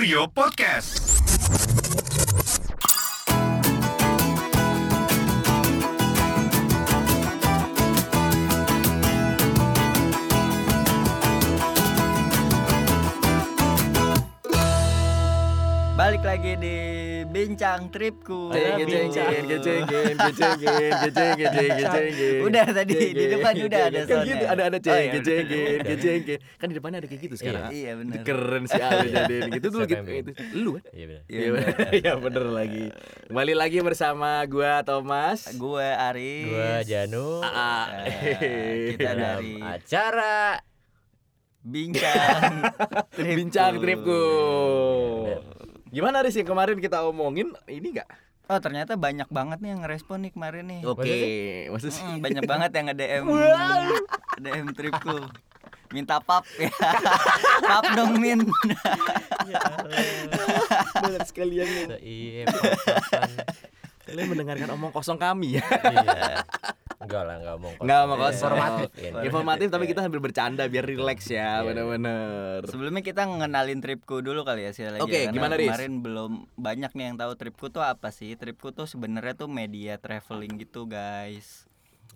Kurio Podcast. Balik lagi di bincang tripku. Udah tadi di depan udah ada Kan gitu, ada ada ceng, iya, geceng, udah. geceng, Kan di depannya ada kayak gitu sekarang. Iya, benar. Keren sih Ali jadi gitu dulu gitu. yang bikin? itu. Lu kan? Iya benar. Iya, Iya bener. Iya bener lagi. Kembali lagi bersama gua Thomas. Gue Aris. Gua Janu Ah, Eh, kita dari acara bincang tripku. bincang tripku. Gimana Riz yang kemarin kita omongin ini enggak? Oh ternyata banyak banget nih yang ngerespon nih kemarin nih. Oke, maksud Mm, banyak banget yang nge-DM DM tripku. Minta pap ya. pap dong Min. banyak sekali yang Iya, kalian mendengarkan omong kosong kami ya. Iya. Enggak lah, enggak mau Enggak mau kosong. Informatif. Informatif tapi kita sambil bercanda biar relax ya, bener-bener. Sebelumnya kita ngenalin tripku dulu kali ya sih lagi. Oke, karena gimana, Riz? Kemarin belum banyak nih yang tahu tripku tuh apa sih? Tripku tuh sebenarnya tuh media traveling gitu, guys.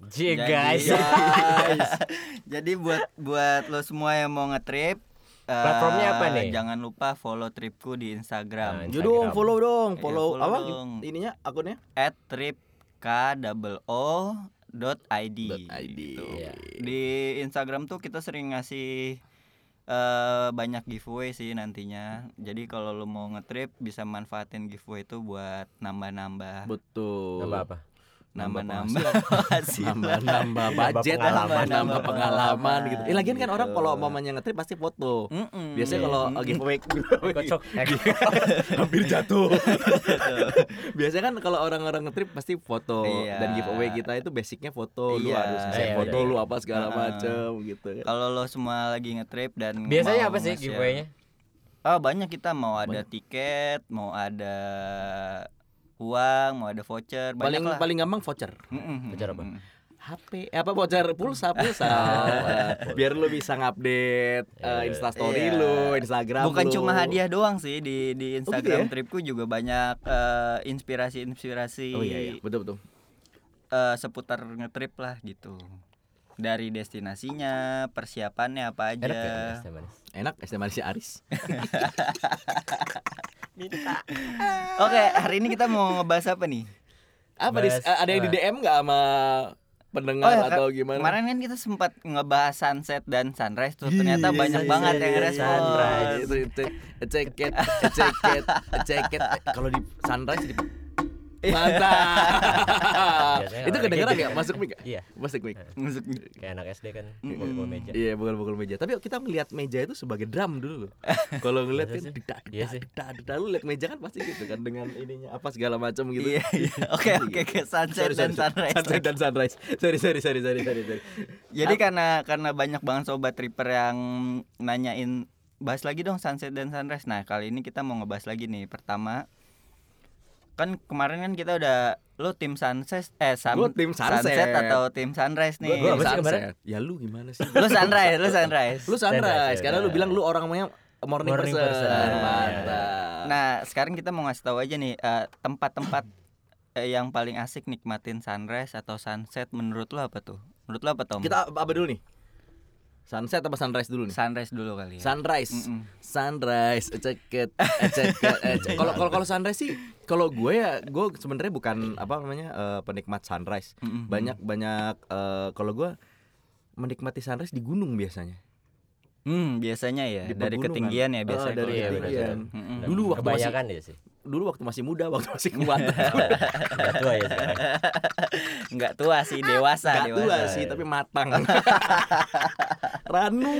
J Jadi- guys. Guys. Jadi buat buat lo semua yang mau ngetrip Platformnya apa nih? Jangan lupa follow tripku di Instagram. Nah, Yo dong, follow dong, Iya, follow, follow apa dong. ininya akunnya? At trip k double o dot id. Dot ID. gitu. Iya. Di Instagram tuh kita sering ngasih eh banyak giveaway sih nantinya. Jadi kalau lo mau ngetrip bisa manfaatin giveaway itu buat nambah-nambah, Betul. Nambah apa? Nambah-nambah hasil. Nambah-nambah budget, pengalaman. nambah pengalaman gitu. Eh lagian kan Gitu. orang kalau mamanya ngetrip pasti foto. Biasanya kalau giveaway Kocok. hampir jatuh. Biasanya kan kalau orang-orang ngetrip pasti foto Iya. dan giveaway kita itu basicnya foto lu Iya. harus Iya, foto iya. lu apa segala macem gitu kan. Kalau lo semua lagi ngetrip dan Biasanya apa sih giveaway-nya? Oh banyak kita mau ada tiket, mau ada uang, mau ada voucher, banyak Paling lah. paling gampang voucher. Mm-mm. Voucher apa? Mm-mm. HP eh, apa voucher pulsa pulsa biar lu bisa ngupdate uh, Iya. instastory Iya. lu Instagram Bukan lu. cuma hadiah doang sih di di Instagram ya? tripku juga banyak eh, inspirasi-inspirasi oh iya, iya. betul betul eh, seputar ngetrip lah gitu. Dari destinasinya, persiapannya apa aja. Enak ya? Enak es teh manis Aris Oke, hari ini kita mau ngebahas apa nih? apa dis, Bahas, ada yang di eh, DM nggak sama pendengar ya, atau gimana Kemarin kan kita sempat ngebahas sunset dan sunrise tuh. Ternyata Iya, banyak iya, banget iya, yang iya, respon. sunrise. itu itu ceket ceket ceket kalau di sunrise di mantap itu kedengeran gitu kan. masuk mic nggak? Iya. masuk mic Musik. Kayak anak SD kan pukul meja. Iya bukan pukul meja Tapi kita ngelihat meja itu sebagai drum dulu loh Kalau ngeliat Masa kan dedak Iya dedak dedak dedak Lu liat meja kan pasti gitu kan Dengan ininya apa segala macam gitu Iya, iya. Oke, oke, gitu. oke. Sunset dan sunrise. Sunset dan sunrise Sorry sorry sorry sorry sorry, sorry. Jadi karena karena banyak banget sobat tripper yang nanyain bahas lagi dong sunset dan sunrise. Nah, kali ini kita mau ngebahas lagi nih. Pertama kan kemarin kan kita udah lu tim sunset eh sam- Gua tim sunset. atau tim sunrise nih. Gua apa sih Sunset. kemarin? Ya lu gimana sih lu sunrise, lu sunrise. Lu sunrise Sunrise, Karena lu ya. bilang lu orangnya morning, Morning person, person. Mantap Nah, sekarang kita mau ngasih tahu aja nih eh, tempat-tempat eh, yang paling asik nikmatin sunrise atau sunset menurut lu apa tuh? Menurut lu apa Tom? Kita apa dulu nih? Sunset apa sunrise dulu nih? sunrise dulu kali ya. Sunrise, Mm-mm. sunrise, ceket, ceket. Kalau kalau kalau sunrise sih, kalau gue ya, gue sebenarnya bukan apa namanya eh, penikmat sunrise. Mm-mm. Banyak banyak eh, kalau gue menikmati sunrise di gunung biasanya. Hmm, biasanya ya Di dari ketinggian ya biasanya. dari Iya, gitu. ketinggian. Mm-mm. Dulu waktu masih Kebanyakan ya sih. Dulu waktu masih muda, waktu masih kuat. Udah tua ya sekarang. Enggak tua sih, dewasa, Gak dewasa. tua sih, tapi matang. Ranu.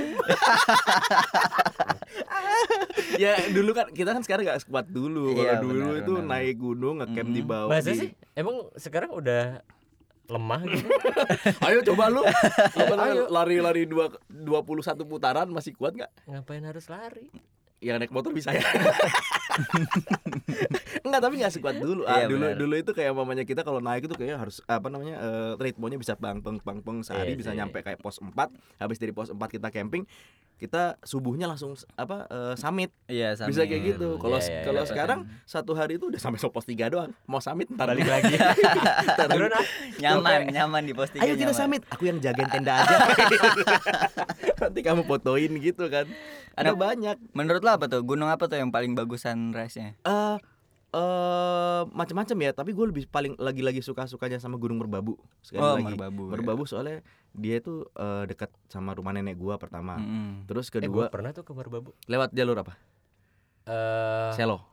ya dulu kan kita kan sekarang gak sekuat dulu. Kalau Iya, dulu benar, itu benar. naik gunung ngecamp di Mm-mm. bawah. Masa di- sih? Emang sekarang udah lemah gitu? Ayo coba lu. Lari-lari dua 21 putaran masih kuat nggak? Ngapain harus lari? Yang naik motor bisa ya. Enggak tapi enggak sekuat dulu. Ah, Iya, dulu dulu itu kayak mamanya kita kalau naik itu kayak harus apa namanya? eh, ritmenya bisa bang peng bang peng sehari Iya bisa sih. nyampe kayak pos 4. Habis dari pos 4 kita camping, kita subuhnya langsung apa eh, summit. Iya, Bisa sambil- kayak gitu. Kalau Iya, iya, kalau iya. sekarang satu hari itu udah sampai pos 3 doang. Mau summit ntar Balik lagi. Ntar Turun ah. nyaman, nyaman di pos tiga Ayo kita nyaman. summit, aku yang jagain tenda aja. Nanti kamu fotoin gitu kan. Ada Nah, banyak. Menurut lo apa tuh? Gunung apa tuh yang paling bagus sunrise-nya? eh eh macam-macam ya, tapi gue lebih paling lagi-lagi suka-sukanya sama Gunung Merbabu. Sekali Oh, lagi. Merbabu, ya. Merbabu soalnya dia tuh eh, dekat sama rumah nenek gua pertama. Mm-mm. Terus Eh, kedua gua pernah tuh ke Merbabu. lewat jalur apa? Eh, Selo,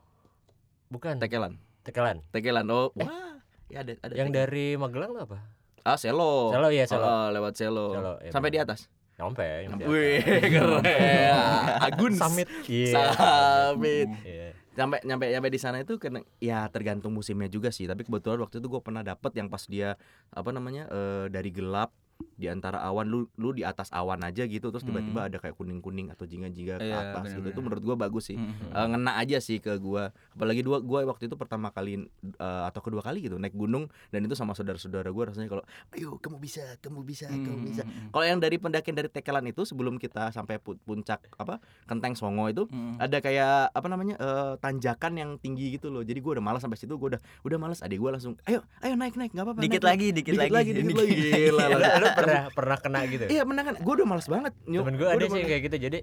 bukan. Tekelan. Tekelan. Tekelan. Oh, wah. Ya ada ada. Yang Tekelan. dari Magelang tuh apa? Ah, Selo. Selo, iya, Selo. Oh, lewat Selo. Selo, iya, Sampai di benar. atas. Nyampe. nyampe Wih, keren. Agun Summit. Iya. Summit. Iya. Sampai nyampe nyampe di sana itu kena ya tergantung musimnya juga sih. Tapi kebetulan waktu itu gue pernah dapet yang pas dia apa namanya eh, dari gelap di antara awan lu lu di atas awan aja gitu terus tiba-tiba ada kayak kuning-kuning atau jingga-jingga ke Iya, atas gitu. Itu menurut gua bagus sih. Mm-mm. Eh, ngena aja sih ke gua. Apalagi dua gua waktu itu pertama kali eh, atau kedua kali gitu naik gunung dan itu sama saudara-saudara gua rasanya kalau ayo kamu bisa, kamu bisa, kamu bisa. Mm-mm. Kalau yang dari pendakian dari Tekelan itu sebelum kita sampai pu- puncak apa Kenteng Songo itu Mm-mm. ada kayak apa namanya eh, tanjakan yang tinggi gitu loh. Jadi gua udah malas sampai situ gua udah udah malas. Adik gua langsung ayo ayo naik naik nggak apa-apa. Dikit naik, naik." lagi, dikit, dikit lagi, dikit lagi. Gila pernah pernah kena gitu? Iya menang kan. Gua udah malas banget. Nyok. Temen gue Gua ada sih kayak gitu jadi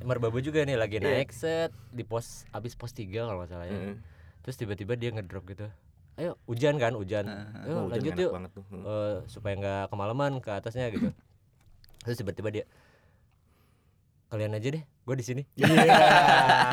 Merbabu juga nih lagi Iya. naik set di pos abis pos 3 kalau nggak salah ya. Heeh. Terus tiba-tiba dia ngedrop gitu. Ayo hujan kan hujan. Heeh. Ayo Oh, lanjut yuk. Eh, supaya nggak kemalaman ke atasnya gitu. Terus tiba-tiba dia kalian aja deh, gue di sini.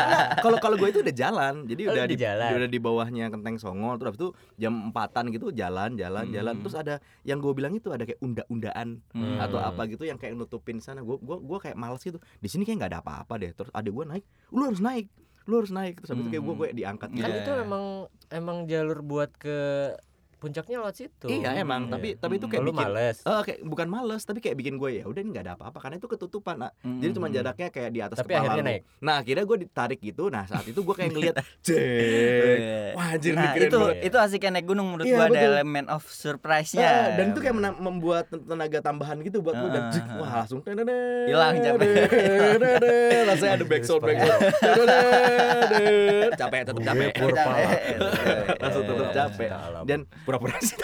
Nah, kalau kalau gue itu udah jalan, jadi Oh, udah di, jalan. udah di bawahnya Kenteng Songo, terus itu jam empatan gitu jalan, jalan, jalan. Hmm. Terus ada yang gue bilang itu ada kayak unda-undaan Hmm. atau apa gitu yang kayak nutupin sana. Gue gua gua kayak males gitu. Di sini kayak nggak ada apa-apa deh. Terus ada gue naik, lu harus naik, lu harus naik. Terus habis itu kayak gue Hmm. gue diangkat gitu. Kan Iya. itu emang emang jalur buat ke puncaknya lewat situ. Iya emang, Iya. tapi tapi itu kayak Kalau lu bikin males. Eh, kayak bukan males tapi kayak bikin gue ya udah ini nggak ada apa-apa karena itu ketutupan nak jadi cuma Mm-mm. jaraknya kayak di atas Tapi kepala akhirnya lu. naik. nah akhirnya gue ditarik gitu nah saat itu gue kayak ngeliat cek Iya. wah anjir Nah, itu banget. itu asiknya naik gunung menurut Iya, gua ada elemen of surprise-nya. Ah, dan itu kayak membuat ten- tenaga tambahan gitu buat gue dan Ah, cek, ah, wah ah. langsung Hilang capek. rasanya ada backsound backsound tenene, capek tetap capek Gue purpa. langsung tetap capek Dalam. dan pura-pura sih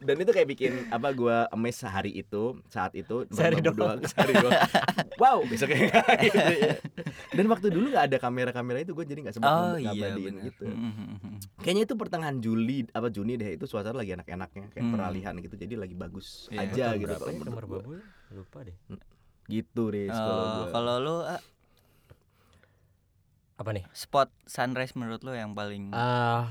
dan itu kayak bikin apa gua amazed sehari itu saat itu Sehari doang. doang, sehari doang. wow besoknya gitu ya. dan waktu dulu nggak ada kamera-kamera itu gue jadi nggak sempat Oh iya ngabadiin benar. gitu Mm-mm. kayaknya itu pertengahan Juli apa Juni deh itu suasana lagi enak-enaknya kayak Hmm. peralihan gitu jadi lagi bagus Iya, aja Tahun gitu berapa ya gua. Merbabu? Lupa deh. gitu Riz kalau Oh, kalau lu ah, Apa nih? spot sunrise menurut lu yang paling Ah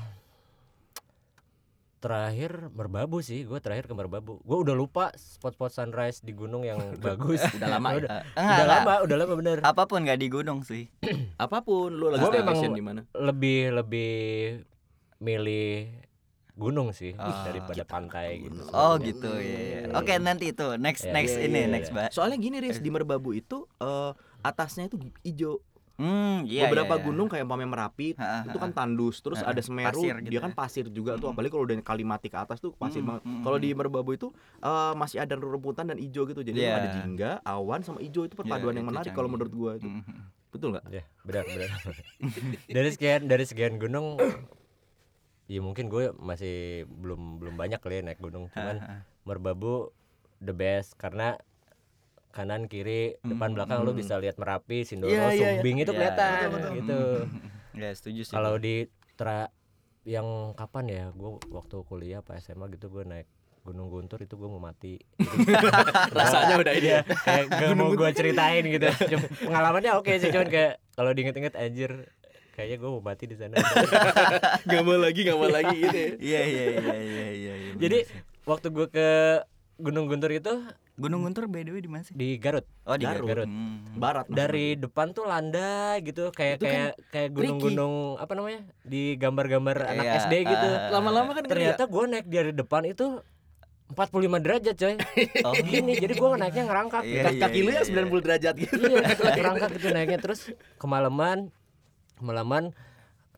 terakhir Merbabu sih, gue terakhir ke Merbabu. Gue udah lupa spot-spot sunrise di gunung yang bagus. udah lama ya? udah, Ah, udah enggak lama, udah lama bener. apa pun nggak di gunung sih. apa pun lu lagi Gua memang- staycation di mana Lebih lebih milih gunung sih Ah. daripada pantai gitu. Oh gitu ya. Oke nanti itu next Iya, next iya, ini iya, next iya. mbak. soalnya gini Riz di Merbabu itu eh, atasnya itu hijau Hmm iya. beberapa iya, iya. gunung kayak umpamanya Merapi Ha, ha, itu kan tandus terus Ha, ada Semeru pasir gitu dia kan ya. pasir juga tuh Mm-mm. apalagi kalau udah Kalimati ke atas tuh pasir Mm-mm, banget mm-mm. kalau di Merbabu itu eh, masih ada rumputan dan hijau gitu jadi Iya. ada jingga awan sama hijau itu perpaduan Iya, yang itu menarik kalau menurut gua itu Mhm. betul nggak Ya, benar benar. dari sekian dari sekian gunung ya mungkin gue masih belum belum banyak kali ya naik gunung cuman Ha, ha. Merbabu the best karena kanan kiri depan Hmm, belakang lu hmm. bisa lihat Merapi, Sindoro, iya, iya. Sumbing itu Iya, kelihatan betul, betul. gitu. Mhm. Ya setuju sih. Kalau di tra yang kapan ya gue waktu kuliah apa SMA gitu gue naik Gunung Guntur itu gue mau mati. Rasanya udah ini ya. kayak gak mau gue ceritain gitu. Cuma pengalamannya oke sih cuman kayak kalau diinget-inget anjir kayaknya gue mau mati di sana. nggak mau lagi nggak mau lagi gitu ya. Iya iya iya iya iya. iya, Jadi waktu gue ke Gunung Guntur itu Gunung Guntur by the way di mana sih? di Garut. Oh di Garut. Garut. Garut. Hmm. barat Dari depan tuh landai gitu kayak Itu kan kayak kayak gunung-gunung apa namanya? di gambar-gambar anak Iya, SD gitu. ah, lama-lama kan Ternyata gue naik dari depan itu 45 derajat coy. Oh. Gini jadi gue naiknya ngerangkak Iya, kaki, iya, kaki lu iya, yang iya. 90 derajat gitu iya ngerangkak gitu naiknya terus kemalaman kemalaman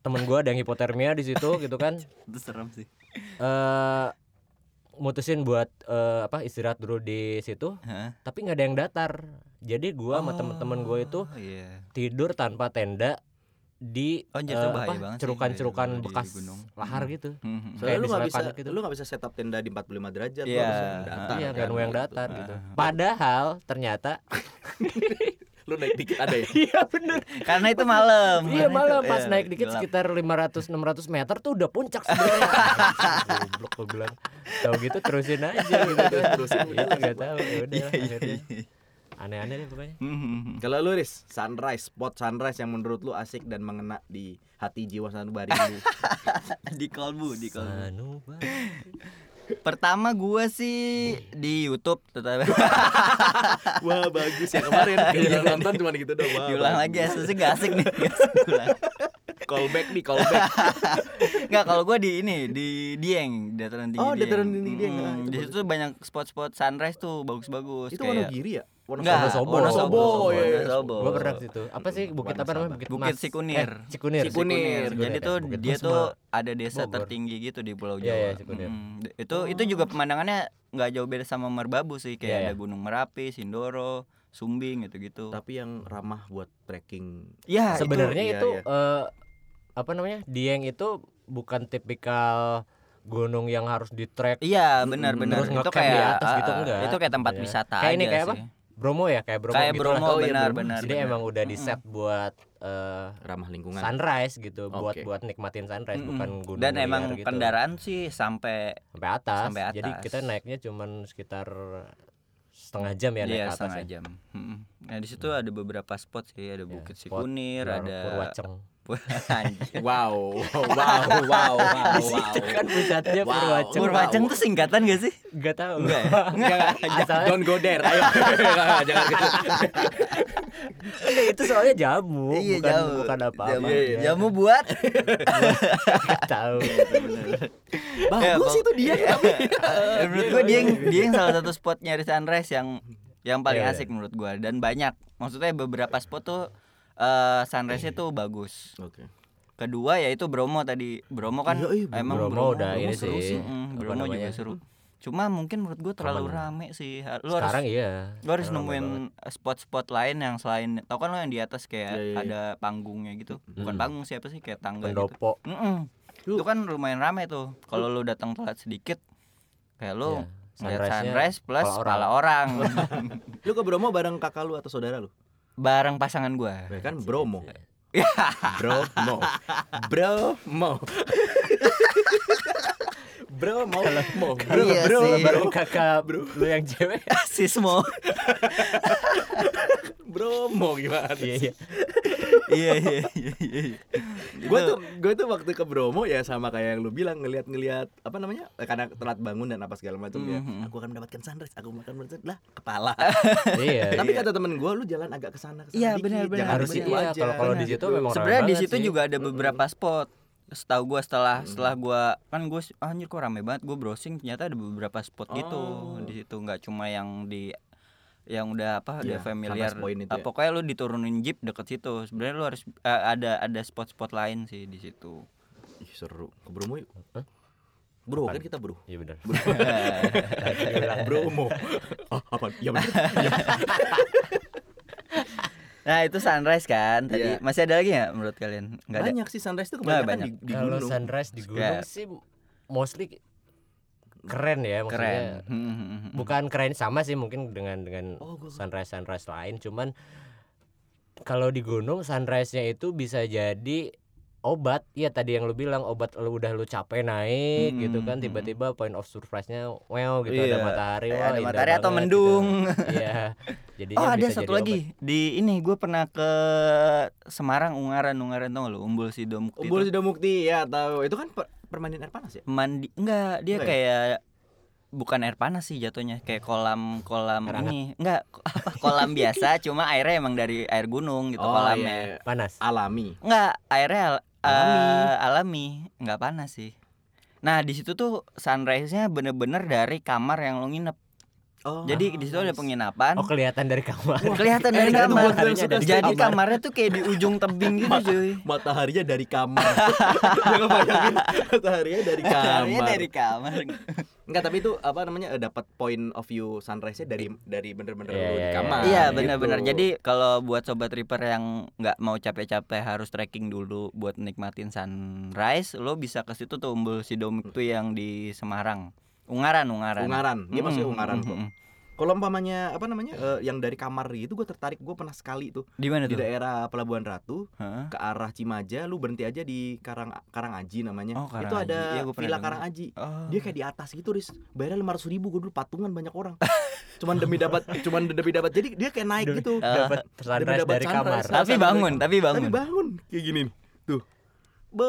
temen gua ada yang hipotermia di situ gitu kan Itu serem sih. eh mutusin buat eh, apa istirahat dulu di situ Hah? tapi nggak ada yang datar jadi gua sama temen-temen gua itu Oh, iya. tidur tanpa tenda di Oh, bahaya apa, cerukan-cerukan di bekas gunung. lahar gitu Hmm. Soalnya Kayak lu nggak bisa gitu. lu nggak bisa setup tenda di 45 derajat lu Iya. harus yang datar. iya kan, kan yang datar Ah. gitu padahal ternyata Lu naik dikit ada ya. iya bener Karena itu malam. Iya malam pas iya, naik dikit gelap. sekitar 500 600 meter tuh udah puncak sebenarnya. Goblok gue bilang. Tahu gitu terusin aja gitu kan. Terusin, Iya enggak tahu ya udah Iya, iya, akhirnya. iya. Aneh-aneh deh pokoknya. Hmm. Kalau lu Riz, sunrise, spot sunrise yang menurut lu asik dan mengena di hati jiwa sanubari lu. di kolbu, di kolbu. Sanuba. Pertama gua sih di YouTube tetap Wah, bagus ya kemarin. Yang nonton cuma gitu doang. Wah, diulang bagus. lagi gak asik nih. Gak asik diulang. Callback nih, callback. Nggak kalau gua di ini di Dieng dataran tinggi. Oh, dataran tinggi Dieng. Mm, Ah, itu di situ banyak spot-spot sunrise tuh bagus-bagus. Itu kayak Wonogiri ya? Wonosobo. Wonosobo, Wonosobo, iya, iya. Wonosobo. Gua pernah ke situ. Apa sih bukit apa namanya? Bukit, Bukit Mas. Sikunir. Eh, Cikunir. Cikunir. Jadi ya. tuh Bukit dia tuh ada desa Bogor. tertinggi gitu di Pulau Iya, Jawa. Itu itu juga pemandangannya nggak jauh beda sama Merbabu sih kayak ada. Gunung Merapi, Sindoro, Sumbing gitu-gitu. Tapi yang ramah buat trekking. Ya, itu Sebenarnya iya, itu iya. eh, apa namanya? Dieng itu bukan tipikal gunung yang harus di trek Iya benar-benar terus itu ngecamp di kayak atas gitu, ah, ah, enggak. Itu kayak tempat Iya. wisata Kayak ini, aja kayak apa? Bromo ya kayak Bromo Kayak gitu Bromo lah. Oh, iya, benar benar. Jadi benar. emang udah di set buat eh, ramah lingkungan. sunrise gitu, buat Oke. buat nikmatin sunrise Mm-mm. bukan gunung Dan emang gitu. kendaraan sih sampai sampai atas. sampai Jadi atas. kita naiknya cuman sekitar setengah jam ya naik Iya ke atas setengah ya. jam. Nah di situ ada beberapa spot sih, ada Ya, Bukit spot Sikunir, ada Purwaceng. Wow, wow, wow, wow, wow. Di situ kan pusatnya Wow. Purwaceng. Purwaceng tuh singkatan gak sih? Enggak tahu. Enggak ya? Enggak. Asalnya Don't go there. Ayo. Jangan gitu. enggak, itu soalnya jamu, Iya bukan jauh. bukan apa-apa. Jamu, Iya, iya. jamu buat. Tahu. Bagus itu dia. Ya, menurut gua dia yang dia yang salah satu spot nyari sunrise yang yang paling Iya, iya. asik menurut gua dan banyak. Maksudnya beberapa spot tuh eh sunrise-nya tuh bagus. Oke. Kedua yaitu Bromo tadi. Bromo kan Iya, iya, emang Bromo udah ini seru sih, Mm, apa Bromo juga namanya? seru. Cuma mungkin menurut gua terlalu Aman. rame sih. Lu Sekarang harus iya. lu harus sekarang nemuin spot-spot lain yang selain tau kan lo yang di atas kayak Iya, iya, iya. ada panggungnya gitu. Bukan Mm. panggung siapa sih kayak tangga gitu. pendopo. Mm-mm. Itu kan lumayan rame tuh. Kalau lu datang telat sedikit kayak lu Iya. ngeliat Sunrise-nya sunrise plus kepala kepala orang. Lu ke Bromo bareng kakak lu atau saudara lu? Bareng pasangan gua. Ya kan Bromo. Ya. Bromo. Bromo. Bro mau mau bro Iya bro bro Baru kakak lu yang cewek. Sismo. Bromo gimana Iya sih? iya. iya iya iya iya. gue Itu- tuh gue tuh waktu ke Bromo ya sama kayak yang lu bilang ngelihat-ngelihat apa namanya karena telat bangun dan apa segala macam ya Mhm. aku akan mendapatkan sunrise aku akan mendapatkan lah kepala Iya. tapi kata temen gue lu jalan agak ke sana ke sana Iya, dikit, benar, benar, jangan Harus di situ iya, aja kalau kalau di situ gitu. memang Sebenarnya di situ juga ada beberapa spot. Setahu gua setelah Hmm. setelah gua kan gua ah, anjir kok rame banget gua browsing ternyata ada beberapa spot gitu Oh. di situ nggak cuma yang di yang udah apa Iya, udah familiar. sunrise point itu Ah, ya. pokoknya lu diturunin jeep deket situ. Sebenarnya lu harus eh, ada ada spot-spot lain sih di situ. Ih, seru. Ke Bromo yuk. Bro Apaan? kan kita bro. Iya benar. Bromo. Ah apa ya bener nah itu sunrise kan tadi. Iya. masih ada lagi nggak menurut kalian? Ada? Banyak sih sunrise tuh Nggak, kebanyakan banyak. di, di Kalau gunung sunrise di gunung Kayak- sih mostly keren ya maksudnya. keren Hmm, hmm, hmm. Bukan keren sama sih mungkin dengan dengan Oh, sunrise sunrise lain cuman kalau di gunung sunrise-nya itu bisa jadi obat. Ya tadi yang lu bilang obat lu udah lu capek naik Hmm, gitu kan hmm. tiba-tiba point of surprise-nya wow gitu Iya, ada matahari Eh, wah ada matahari atau banget mendung. Gitu. iya jadinya Oh ada bisa satu jadi lagi. di ini gue pernah ke Semarang Ungaran Ungaran tau lu? Umbul Sidomukti Umbul. Sidomukti ya tahu itu kan per- permainan air panas ya? Mandi enggak dia Enggak ya? kayak bukan air panas sih jatuhnya kayak kolam kolam Air ini. Enggak kolam biasa cuma airnya emang dari air gunung gitu oh kolamnya. iya, iya. panas. Alami. Enggak airnya Alami. eh, alami enggak panas sih nah di situ tuh sunrise nya bener-bener dari kamar yang lo nginep Oh, Jadi di situ ada penginapan. Oh kelihatan dari kamar. Kelihatan dari enak tuh kamar. suka Jadi kamar. kamarnya tuh kayak di ujung tebing gitu cuy. mataharinya dari kamar. Gue ngebayangin mataharinya dari kamar. dari kamar. Enggak, tapi itu apa namanya eh, dapat point of view sunrise-nya dari dari bener-bener Iya, lu di iya, kamar. Iya gitu. benar-benar. Jadi kalau buat sobat Reaper yang nggak mau capek-capek harus trekking dulu buat nikmatin sunrise, lo bisa ke situ tuh Umbul Sidomik tuh yang di Semarang. Ungaran, Ungaran. Ungaran, dia masih Mm-mm, Ungaran kok. Kalau umpamanya apa namanya eh, yang dari kamar gitu gue tertarik gue pernah sekali tuh Di mana di tuh? daerah Pelabuhan Ratu Heeh. ke arah Cimaja lu berhenti aja di Karang Karangaji namanya Oh, itu Karangaji. ada gua pernah Villa. Karangaji Oh. dia kayak di atas gitu ris bayarnya lima ratus ribu gue dulu patungan banyak orang cuman demi dapat cuman demi dapat jadi dia kayak naik gitu. Dapat sunrise dari sunrise. kamar. Tapi bangun, tapi tapi bangun. bangun kayak gini nih tuh Be,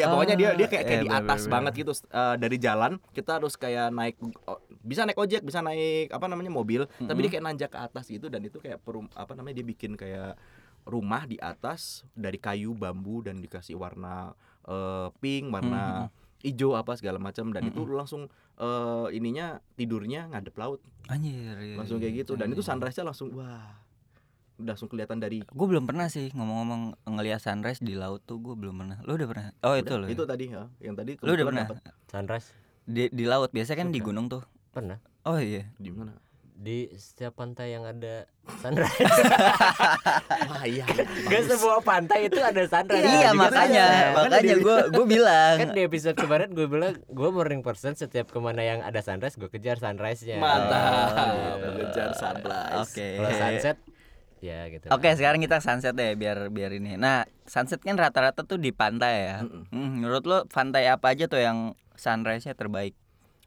ya pokoknya dia dia kayak, kayak Iya, di atas bener, banget gitu eh, dari jalan. Kita harus kayak naik oh, bisa naik ojek bisa naik apa namanya mobil. Tapi dia kayak nanjak ke atas gitu dan itu kayak perum, apa namanya dia bikin kayak rumah di atas dari kayu bambu dan dikasih warna eh, pink warna hijau apa segala macam. Dan itu lu langsung eh, ininya tidurnya ngadep laut. Anjir. iya, langsung iya, kayak gitu. dan itu sunrise-nya langsung wah langsung kelihatan dari Gue belum pernah sih ngomong-ngomong ngelihat sunrise di laut tuh gue belum pernah. Lo udah pernah? Oh itu lo. itu tadi ya yang tadi Lo udah pernah? dapet. Sunrise Di, di laut biasa kan di gunung tuh. pernah Oh iya. di mana di setiap pantai yang ada sunrise. wah iya Gak semua pantai itu ada sunrise. Iya, Juga makanya, ada. makanya gue gue bilang. kan di episode kemarin gue bilang gue morning person setiap ke mana yang ada sunrise gue kejar sunrise-nya. Mantap, Oh, mengejar sunrise. Oke. Kalau sunset ya gitu. Oke, lah. sekarang kita sunset deh biar biar ini. Nah, sunset kan rata-rata tuh di pantai ya. Mm-mm. Hmm, menurut lo pantai apa aja tuh yang sunrise-nya terbaik?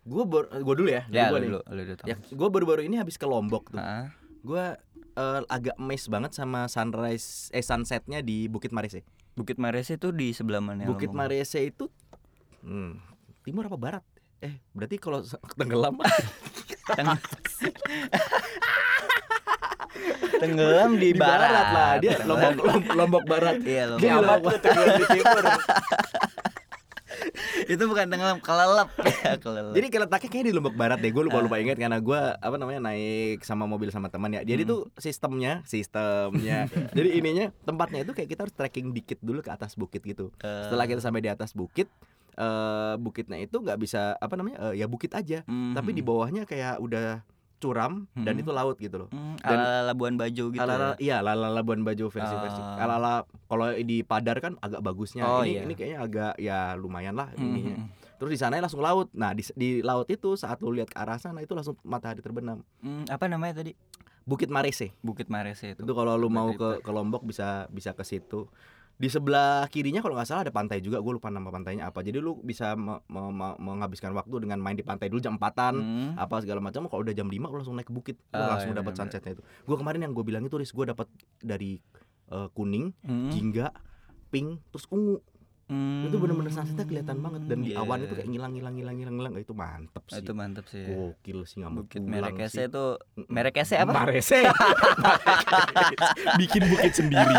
Gue ber, gue dulu ya, Ya, nih. dulu, lu dulu. Tom. Ya, gue baru-baru ini habis ke Lombok tuh. Gue eh, agak amazed banget sama sunrise eh sunsetnya di Bukit Marese. Bukit Marese itu di sebelah mana? Bukit Lombok? Marese itu hmm, timur apa barat? Eh, berarti kalau tenggelam Teng- Tenggelam di, di barat, lah. Dia Lombok Lombok, Lombok barat. Iya, Dia Lombok. Lombok Lu tenggelam di timur. itu bukan tenggelam, kelelep ya, kelelep. Jadi kalau letaknya kayak di Lombok Barat deh. Gue lupa Ah. lupa ingat karena gue apa namanya naik sama mobil sama teman ya. Jadi Hmm. tuh sistemnya, sistemnya. jadi ininya tempatnya itu kayak kita harus trekking dikit dulu ke atas bukit gitu. Eh, Setelah kita sampai di atas bukit, eh bukitnya itu nggak bisa apa namanya? eh, ya bukit aja. mhm. Tapi di bawahnya kayak udah curam dan Mhm. itu laut gitu loh. Hmm, dan- ala Labuan Bajo gitu. Ala ya? iya lala Labuan Bajo versi versi. Ah. Ala kalau di Padar kan agak bagusnya. Oh, ini iya. ini kayaknya agak ya lumayan lah Mhm, ininya. Terus di sana langsung laut. Nah, di, di laut itu saat lu lihat ke arah sana itu langsung matahari terbenam. Hmm, apa namanya tadi? Bukit Marese. Bukit Marese itu. Itu kalau lu mau ke ke Lombok bisa bisa ke situ. Di sebelah kirinya kalau nggak salah ada pantai juga. Gue lupa nama pantainya apa. Jadi lu bisa me- me- me- menghabiskan waktu dengan main di pantai dulu jam 4-an. Hmm. apa segala macam kalau udah jam 5 lu langsung naik ke bukit lu Oh, langsung iya, dapat benar-benar. sunsetnya itu gue kemarin yang gue bilang itu ris gue dapat dari eh, kuning Hmm. jingga pink terus ungu Hmm. itu bener-bener sunsetnya kelihatan banget dan di Iya. awan itu kayak ngilang ngilang ngilang ngilang ngilang itu mantep sih itu mantep sih. gokil sih nggak mau Bukit Merekese sih. itu. Merekese apa? Marese bikin bukit sendiri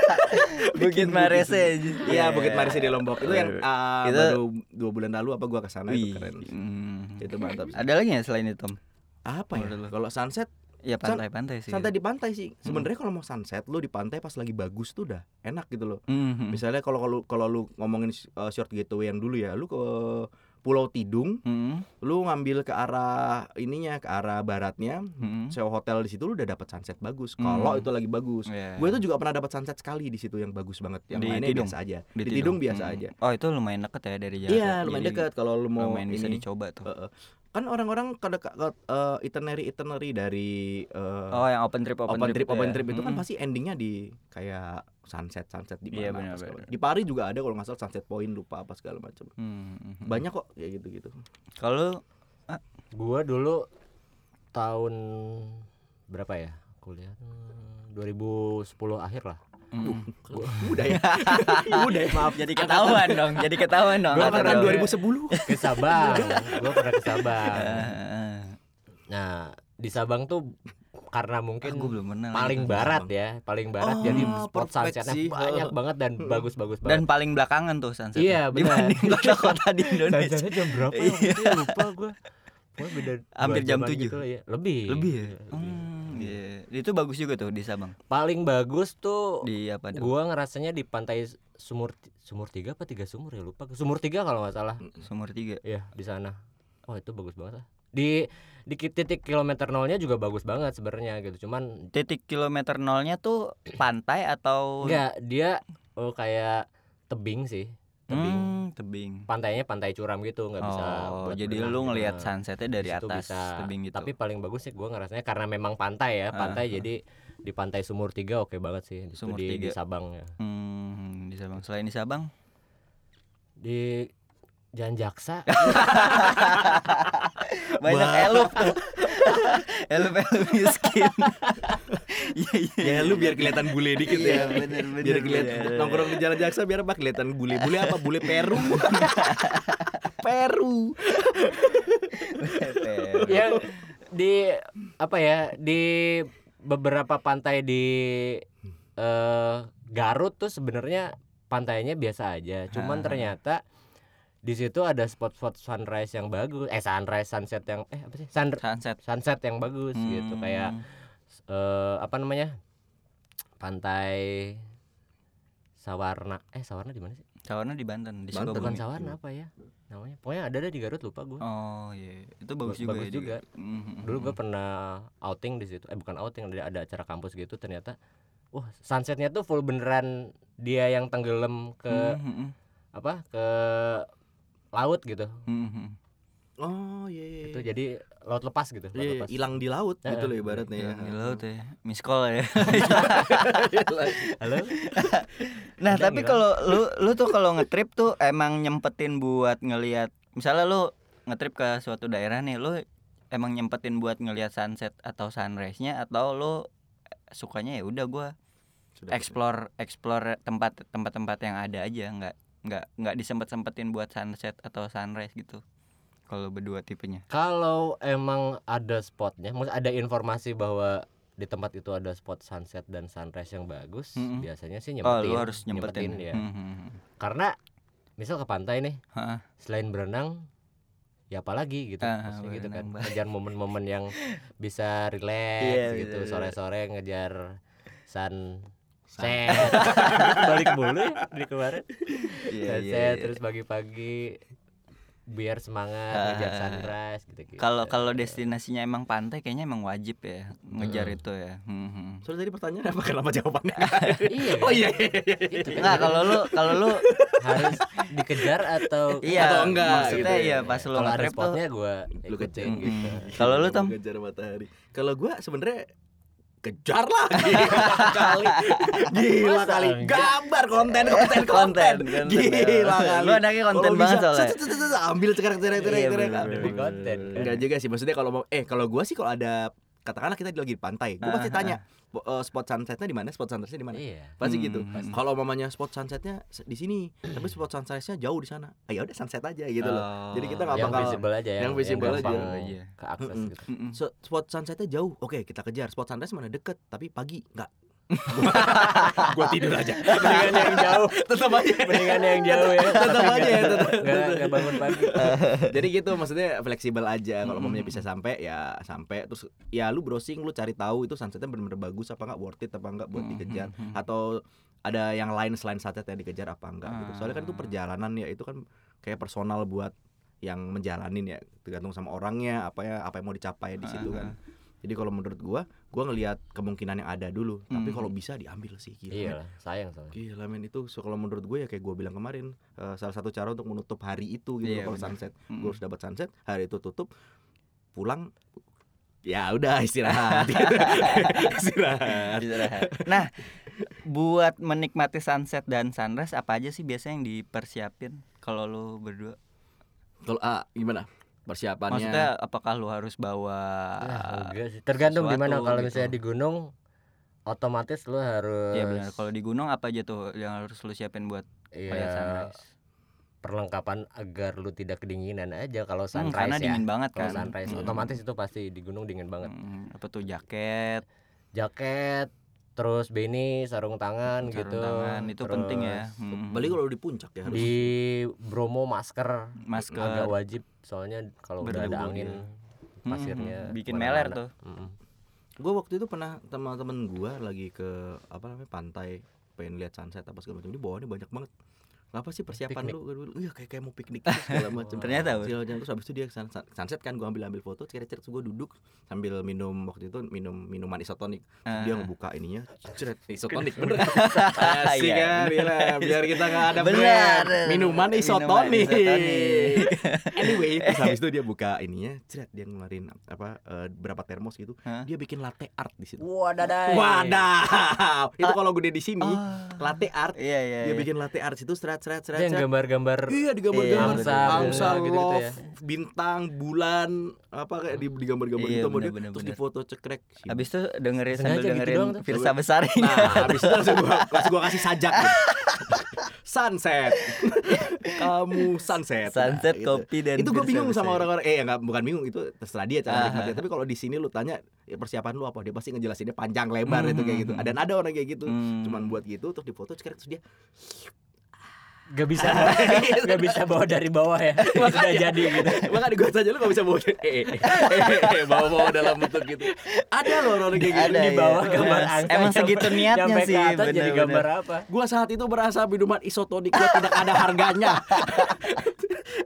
Bukit Marese. iya bukit Marese di Lombok itu yang ah, Itu- baru dua bulan lalu apa gue ke sana Wih. itu keren Hmm. itu mantap sih. Ada lagi ya selain itu, Tom? apa ya kalau sunset Ya pantai-pantai sih. santai di pantai sih sebenarnya kalau mau sunset lu di pantai pas lagi bagus tuh udah enak gitu loh Mhm. misalnya kalau kalau kalau lu ngomongin uh, short getaway yang dulu ya lu ke Pulau Tidung Mhm. lu ngambil ke arah ininya ke arah baratnya Mhm. sewa hotel di situ lu udah dapat sunset bagus Hmm. kalau itu lagi bagus Iya. gue itu juga pernah dapat sunset sekali di situ yang bagus banget yang Di lainnya Tidung? biasa aja Di di, Tidung biasa Hmm. aja Oh, itu lumayan deket ya dari Jakarta. iya lumayan Jadi dekat kalau lu mau Lumayan bisa ini. dicoba tuh. Uh, uh. Kan orang-orang kada ke, ke uh, itinerary itinerary dari uh, Oh, yang open trip open, open, trip, open ya. trip itu kan Mhm. pasti endingnya di kayak sunset sunset di Iya, mana benar. di Paris juga ada kalau nggak salah sunset point lupa apa segala macam Hmm, mhm. banyak kok kayak gitu gitu Kalau Gua dulu tahun berapa ya? Kuliah hmm, 2010 akhir lah. Mm. udah ya udah ya maaf jadi ketahuan dong. Jadi ketahuan dong. Gua angkatan pernah- 2010 Ke Sabang. gua pernah ke Sabang. Eh, Nah, di Sabang tuh karena mungkin belum pernah. paling barat ya, paling barat Oh, jadi spot sunsetnya sih. banyak banget dan bagus-bagus banget. Dan paling belakangan tuh sunset. Iya, benar. Dibanding kota-kota di Indonesia. Sunsetnya jam berapa ya? Lupa gua. Pokoknya beda Hampir jam 7. gitu ya. Lebih. Lebih ya? Hmm, iya. Itu bagus juga tuh di Sabang. Paling bagus tuh Di apa tuh? gua ngerasanya di pantai Sumur Sumur tiga apa tiga sumur ya lupa. Sumur tiga kalau nggak salah. Sumur tiga. Iya di sana. Oh itu bagus banget lah. Di di titik kilometer nolnya juga bagus banget sebenarnya gitu. Cuman Titik kilometer nolnya tuh pantai atau enggak dia oh kayak tebing sih. Tebing. Hmm, tebing. Pantainya pantai curam gitu nggak bisa. Oh, buat jadi berenang lu ngelihat Nah, sunsetnya dari di atas bisa. tebing gitu. Tapi paling bagus sih gua ngerasanya karena memang pantai ya, pantai Ah, ah. jadi di pantai Sumur Tiga oke banget sih di, Sumur di, di Tiga. Sabang ya. Hmm, di Sabang. Selain di Sabang, Di Jalan Jaksa banyak elup tuh. Elup-elup miskin. Iya, iya. Ya lu biar kelihatan bule dikit Iya, ya. bener, bener, biar kelihatan bener. nongkrong di jalan jaksa biar apa kelihatan bule. Bule apa? Bule Peru. Peru. yang di apa ya di beberapa pantai di eh Garut tuh sebenarnya pantainya biasa aja cuman ternyata di situ ada spot-spot sunrise yang bagus eh sunrise sunset yang eh apa sih Sun- Sunset. sunset yang bagus gitu Hmm. kayak eh apa namanya pantai Sawarna eh Sawarna di mana sih Sawarna di Banten, di Banten. bukan. Sawarna apa ya namanya pokoknya ada deh di Garut lupa gue Oh iya, itu bagus Ba- juga. bagus ya juga. Mhm. dulu gue pernah outing di situ eh bukan outing ada ada acara kampus gitu ternyata wah sunsetnya tuh full beneran dia yang tenggelam ke Mhm, apa ke laut gitu mhm. Oh iya iya. itu jadi laut lepas gitu laut Iya, iya, lepas. hilang di laut Eh, gitu loh ibaratnya ya. Hilang di laut ya. Miss call ya. halo Nah, tapi kalau lu lu tuh kalau ngetrip tuh emang nyempetin buat ngelihat misalnya lu ngetrip ke suatu daerah nih, lu emang nyempetin buat ngelihat sunset atau sunrise-nya atau lu sukanya ya udah gua explore explore tempat tempat-tempat yang ada aja, nggak nggak nggak disempet-sempetin buat sunset atau sunrise gitu. Kalau berdua tipenya. kalau emang ada spotnya maksud ada informasi bahwa di tempat itu ada spot sunset dan sunrise yang bagus Mm-mm. biasanya sih Oh, nyempetin lu harus nyempetin. ya Mhm. karena misal ke pantai nih Heeh. selain berenang ya apalagi gitu Ah, maksudnya gitu kan ngejar momen-momen yang bisa relax Iya, gitu bener, sore-sore ngejar Sun- set balik mulu ya di kemarin Iya, iya, sunset iya. terus pagi-pagi biar semangat Ah, ngejar ah, ah. sunrise gitu gitu Kalau kalau destinasinya emang pantai kayaknya emang wajib ya ngejar Mm. itu ya. Mhm. Soalnya tadi pertanyaan apa kenapa jawabannya? iya oh iya iya iya. itu kan Nggak kalau lu kalau lu harus dikejar atau iya Atau enggak, maksudnya gitu iya ya. pas lu kalau ada ngetrip tuh spotnya gue Lu kejar. gitu. Kalau lu, Tom? Kejar matahari. Kalau gua sebenarnya kejar lah gila kali. Gila Masa? kali. Gambar konten konten konten. Konten, gila ya. kali. Lu anaknya konten banget bisa, soalnya. ambil cekrek cekrek cekrek Iya, cekrek konten. Kan. enggak juga sih. Maksudnya kalau mau eh kalau gua sih kalau ada katakanlah kita lagi di pantai gua pasti tanya "Bo- eh, spot sunsetnya di mana? Spot sunsetnya di mana? Iya. Pasti Hmm, gitu. pasti. kalau mamanya spot sunsetnya se- di sini tapi spot sunrise-nya jauh di sana. Ah, ya udah sunset aja gitu loh. Oh. Jadi kita nggak yang bakal- visible aja yang, yang visible gampang aja. Iya. ke akses gitu. So- spot sunsetnya jauh. Oke kita kejar. Spot sunrise mana? Deket. Tapi pagi enggak gua tidur aja. Mendingan yang jauh. Tetap aja. Mendingan yang jauh ya. Tetap aja ya tetap, nggak bangun pagi. Jadi gitu maksudnya fleksibel aja. Kalau Mm-mm. mamanya bisa sampai ya sampai. Terus ya lu browsing lu cari tahu itu sunsetnya benar-benar bagus apa enggak worth it apa enggak buat Mm-mm. dikejar? atau ada yang lain selain sunset yang dikejar apa enggak gitu? Soalnya kan itu Ah. perjalanan ya itu kan kayak personal buat yang menjalanin ya. Tergantung sama orangnya apa ya apa yang mau dicapai di situ kan. jadi kalau menurut gua gua ngelihat kemungkinan yang ada dulu tapi Hmm. kalau bisa diambil sih gila iya sayang soalnya Gila men itu so, kalau menurut gue ya kayak gue bilang kemarin eh, salah satu cara untuk menutup hari itu gitu Iya, loh kalau sunset Mm. gue harus dapat sunset hari itu tutup pulang ya udah istirahat istirahat Istirahat. Nah, buat menikmati sunset dan sunrise apa aja sih biasanya yang dipersiapin kalau lu berdua? kalau ah gimana persiapannya Maksudnya apakah lu harus bawa Ya, sih. Tergantung di mana kalau gitu. misalnya di gunung otomatis lu harus Iya benar. Kalau di gunung apa aja tuh yang harus lu siapin buat iya, sunrise? perlengkapan agar lu tidak kedinginan aja kalau Hmm, sunrise karena ya. dingin banget Kalau kan. sunrise Hmm. otomatis itu pasti di gunung dingin banget. Hmm, apa tuh jaket, Jaket, terus beanie, sarung tangan sarung gitu. tangan itu penting ya. Terus Hmm. balik kalau di puncak ya harus Di Bromo masker masker. agak wajib soalnya kalau udah ada angin dia. pasirnya Hmm, bikin meler tuh. Mm-mm. Gue waktu itu pernah teman-teman gua lagi ke apa namanya pantai pengen lihat sunset apa segala macam. Ini bawahnya banyak banget. Apa sih persiapan Piknik. lu? Iya kayak kayak mau piknik gitu, segala macam. Ternyata. Segala macam. terus habis itu dia sun- sun- sunset kan gua ambil ambil foto, ceret terus gua duduk sambil minum waktu itu minum minuman isotonik. Terus Dia Ah. ngebuka ininya, ceret isotonik bener. Asik Iya, kan, gila. biar kita nggak ada Bener. Minuman isotonik. anyway, terus habis itu dia buka ininya, ceret dia ngeluarin apa eh, berapa termos gitu. Hah? Dia bikin latte art di situ. Wadadai. Wadah, itu kalau gue di sini Ah. latte art. Iya iya. Dia iya. bikin latte art situ serat serat Itu serat. yang gambar-gambar Iya digambar-gambar Iya, angsa, bener. Gitu-gitu love, ya. bintang, bulan, apa kayak di digambar-gambar Iya, gitu sama dia. bener, bener, Terus bener. difoto cekrek. Habis itu dengerin sambil gitu dengerin tuh. Firsa Besari. Nah, habis itu langsung gua, langsung gua kasih sajak. gitu. Sunset. Kamu sunset. Sunset, gitu. kopi dan itu gue bingung sama orang-orang eh enggak bukan bingung itu terserah dia cara menikmatinya tapi kalau di sini lu tanya ya, persiapan lu apa dia pasti ngejelasinnya panjang lebar itu kayak gitu Hmm. dan ada orang kayak gitu Hmm. cuman buat gitu terus difoto sekarang terus dia Gak bisa bawa, gak bisa bawa dari bawah ya. Sudah jadi gitu. Makanya gue saja lu gak bisa bawa. Eh, eh, eh, eh, bawa-bawa dalam bentuk gitu. Ada loh orang kayak gitu Di iya. bawah gambar Emang angka emang nyampe- segitu niatnya sih, ke atas jadi bener-bener. gambar apa? Gua saat itu merasa minuman isotonik gua tidak ada harganya.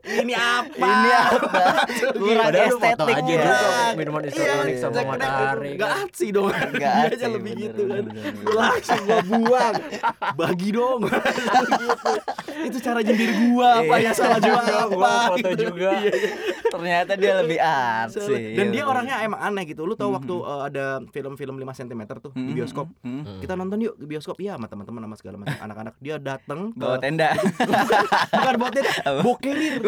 Ini apa? Ini apa? Kurang Padahal lu foto estetik aja ya. dulu minuman isotonik Iya, sama deh, matahari Gak kan. aksi dong Nggak aksi, aja lebih gitu kan Langsung gua buang Bagi dong. Itu cara nyindir gua Apa ya salah jual Gua apa foto juga. Iya, iya. Ternyata dia lebih artsy. Dan Iya, dia orangnya emang aneh gitu Lu tau waktu eh, ada film-film 5 cm tuh Di Hmm, bioskop hmm, hmm. Hmm. Kita nonton yuk di bioskop Iya sama teman-teman sama segala macam anak-anak Dia datang Bawa tenda. bukan dia Apa? bokelir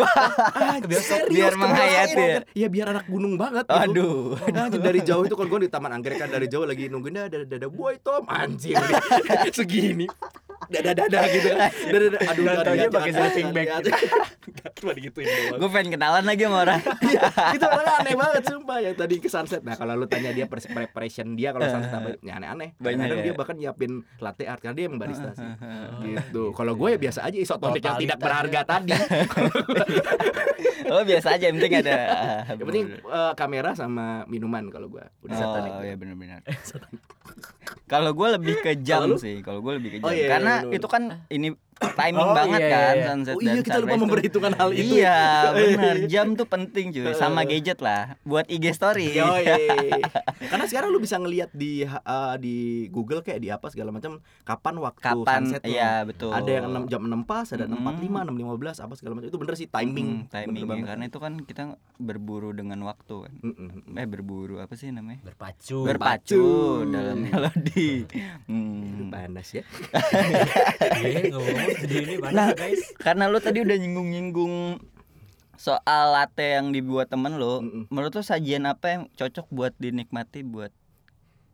Ke bioskop biar menghayati ya? ya biar anak gunung banget gitu. Aduh. Anjing dari jauh itu kan gue di taman anggrek kan dari jauh lagi nungguin ada ada boy Tom anjing segini dada dada gitu kan. Dada dada aduh lihat, pakai sleeping bag lihat. cuma digituin doang. Gue pengen kenalan lagi sama orang. Iya, itu orangnya aneh banget sumpah. Yang tadi ke sunset. Nah kalau lu tanya dia preparation dia kalau sunset apa ya aneh-aneh. Banyak kadang ya. dia bahkan nyiapin latte art karena dia emang barista sih. Gitu. Kalau gue ya biasa aja isotonik yang tidak Totalitas berharga tadi. Oh biasa aja, yang penting ada. yang penting eh, kamera sama minuman kalau gue udah Oh iya benar-benar. Kalau gue lebih ke jam sih, kalau gue lebih ke jam. Oh, iya, iya, Karena bener-bener. itu kan ini timing Oh, banget iya, kan iya. sunset Oh iya dan kita lupa memperhitungkan hal itu. Iya, ya. benar. Jam tuh penting cuy, sama gadget lah buat IG story. Yoi. Karena sekarang lu bisa ngelihat di eh, di Google kayak di apa segala macam kapan waktu Kapan? sunset Iya, betul. Ada yang 6, jam 6 pas, ada Mm. 6.45, 6.15 apa segala macam. Itu bener sih timing. Hmm, timing ya, banget. karena itu kan kita berburu dengan waktu kan. Mm-mm. Eh berburu apa sih namanya? Berpacu Berpacu Berpacu. dalam melodi. Hmm. Panas ya. Iya ngomong ini Nah, mana guys karena lu tadi udah nyinggung-nyinggung soal latte yang dibuat temen lo, Mm-mm. menurut lu sajian apa yang cocok buat dinikmati buat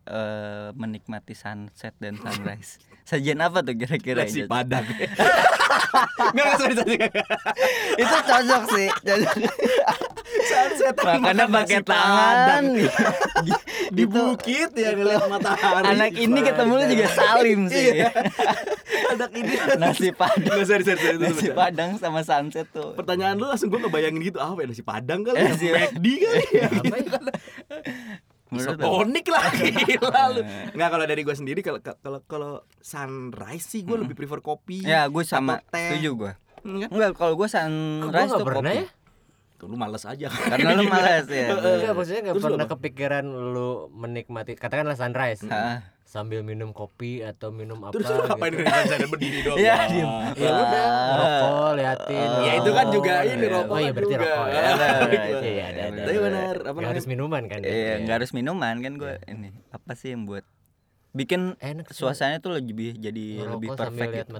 eh menikmati sunset dan sunrise? sajian apa tuh kira-kira? Nasi padang. Enggak sorry sorry. Itu cocok sih. Cocok. Sunset Makannya makan pakai nasi tangan. di bukit ya ngeliat matahari. Anak ini ketemu lu juga salim sih. Iya. Anak ini Nasi padang. Sorry, itu Nasi bentar. padang sama sunset tuh. Pertanyaan lu langsung gue ngebayangin gitu apa ya nasi padang kali ya Nasi- McD kali ya Apa ya? Isotonik lah gila lu Nggak kalau dari gue sendiri kalau kalau kalau sunrise sih gue lebih prefer kopi Ya, gue sama setuju gue. Enggak, kalau gue sunrise tuh kopi. ya lu males aja Karena lu malas ya. Enggak maksudnya gak Terus lu pernah apa? kepikiran lu menikmati Katakanlah sunrise Heeh. Sambil minum kopi atau minum apa Terus lu ngapain gitu. di sana berdiri doang Iya, Wah. diem. Ya udah Rokok liatin Ya itu kan juga Oh, ini iya. rokok Oh iya berarti juga. rokok ya Iya, Iya bener. iya, ada ada Tapi benar apa Nggak harus minuman kan ya? Iya, nggak harus minuman kan gue ini. Apa sih yang buat bikin Enak suasananya tuh lebih jadi lebih perfect gitu.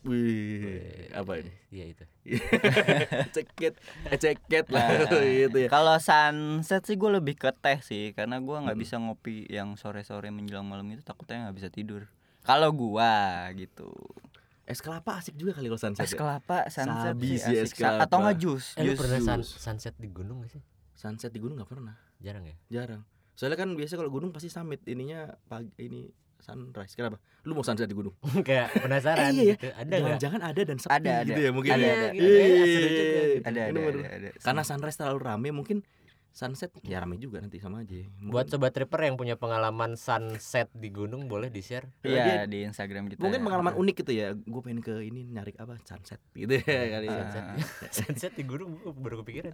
Wih, apa ini? Iya itu ceket, eh, ceket lah Nah, gitu ya. Kalau sunset sih gue lebih ke teh sih karena gua nggak Hmm. bisa ngopi yang sore-sore menjelang malam itu takutnya nggak bisa tidur. Kalau gua gitu. Es kelapa asik juga kali kalau sunset. Es ya? kelapa sunset Sabi sih sih es asik. Sa- Atau kelapa. nggak jus, Eh lu jus. pernah sun- sunset di gunung gak sih? Sunset di gunung nggak pernah, Jarang ya? jarang. Soalnya kan biasa kalau gunung pasti summit ininya pagi ini sunrise. Kenapa? Lu mau sunset di gunung? Kayak penasaran Eh, iya ya. gitu Ada gak? Jangan-jangan ada dan sepi Ada, ada. gitu ya mungkin. Ada, ya. ada. gitu, juga Iya, gitu. Ada, ada, ada, ada. Karena sunrise terlalu rame mungkin sunset ya rame juga nanti sama aja. Buat sobat tripper yang punya pengalaman sunset di gunung boleh di-share. Iya di Instagram kita. mungkin ya. pengalaman unik gitu ya. Gue pengen ke ini nyari apa sunset gitu ya kali ya. Sunset. sunset di gunung baru kepikiran.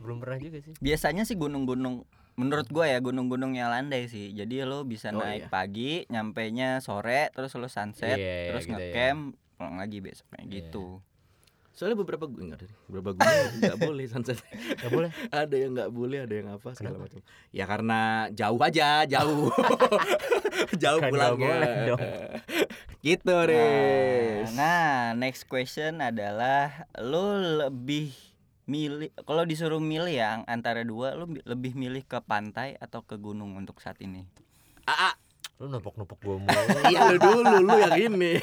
Belum pernah juga sih. Biasanya sih gunung-gunung menurut gua ya gunung-gunung yang landai sih. Jadi lo bisa Oh, naik iya. pagi, nyampainya sore, terus lo sunset, Iya, terus gitu ya. ngecamp, pulang lagi besoknya Iya. gitu. Soalnya beberapa gu- enggak ada beberapa gunung nggak boleh sunset. Gak boleh. ada yang nggak boleh, ada yang apa segala macam. Ya karena jauh aja, jauh. jauh nggak pulangnya. boleh dong. gitu, Nah, Riz. nah, next question adalah lo lebih milih kalau disuruh milih ya antara dua lo bi- lebih milih ke pantai atau ke gunung untuk saat ini? Ah. Lu nopok-nopok gua mulu. Iya lu dulu, lu yang ini.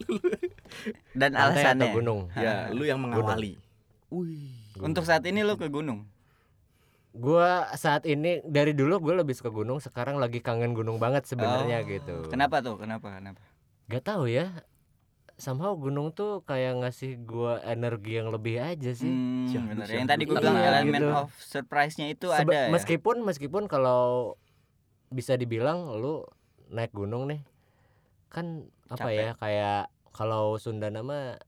Dan Pantai alasannya? atau gunung? ya, lu yang mengawali. Wih. Untuk saat ini lo ke gunung. Gua saat ini dari dulu gue lebih suka gunung, sekarang lagi kangen gunung banget sebenarnya Oh, gitu. Kenapa tuh? Kenapa? Kenapa? Gak tahu ya. Somehow gunung tuh kayak ngasih gua energi yang lebih aja sih. Hmm, Siap, bener. siap. Yang tadi gue Iya, bilang elemen gitu. of surprise-nya itu Sebe- ada ya. Meskipun meskipun kalau bisa dibilang lu naik gunung nih kan apa Capek. ya kayak kalau Sunda nama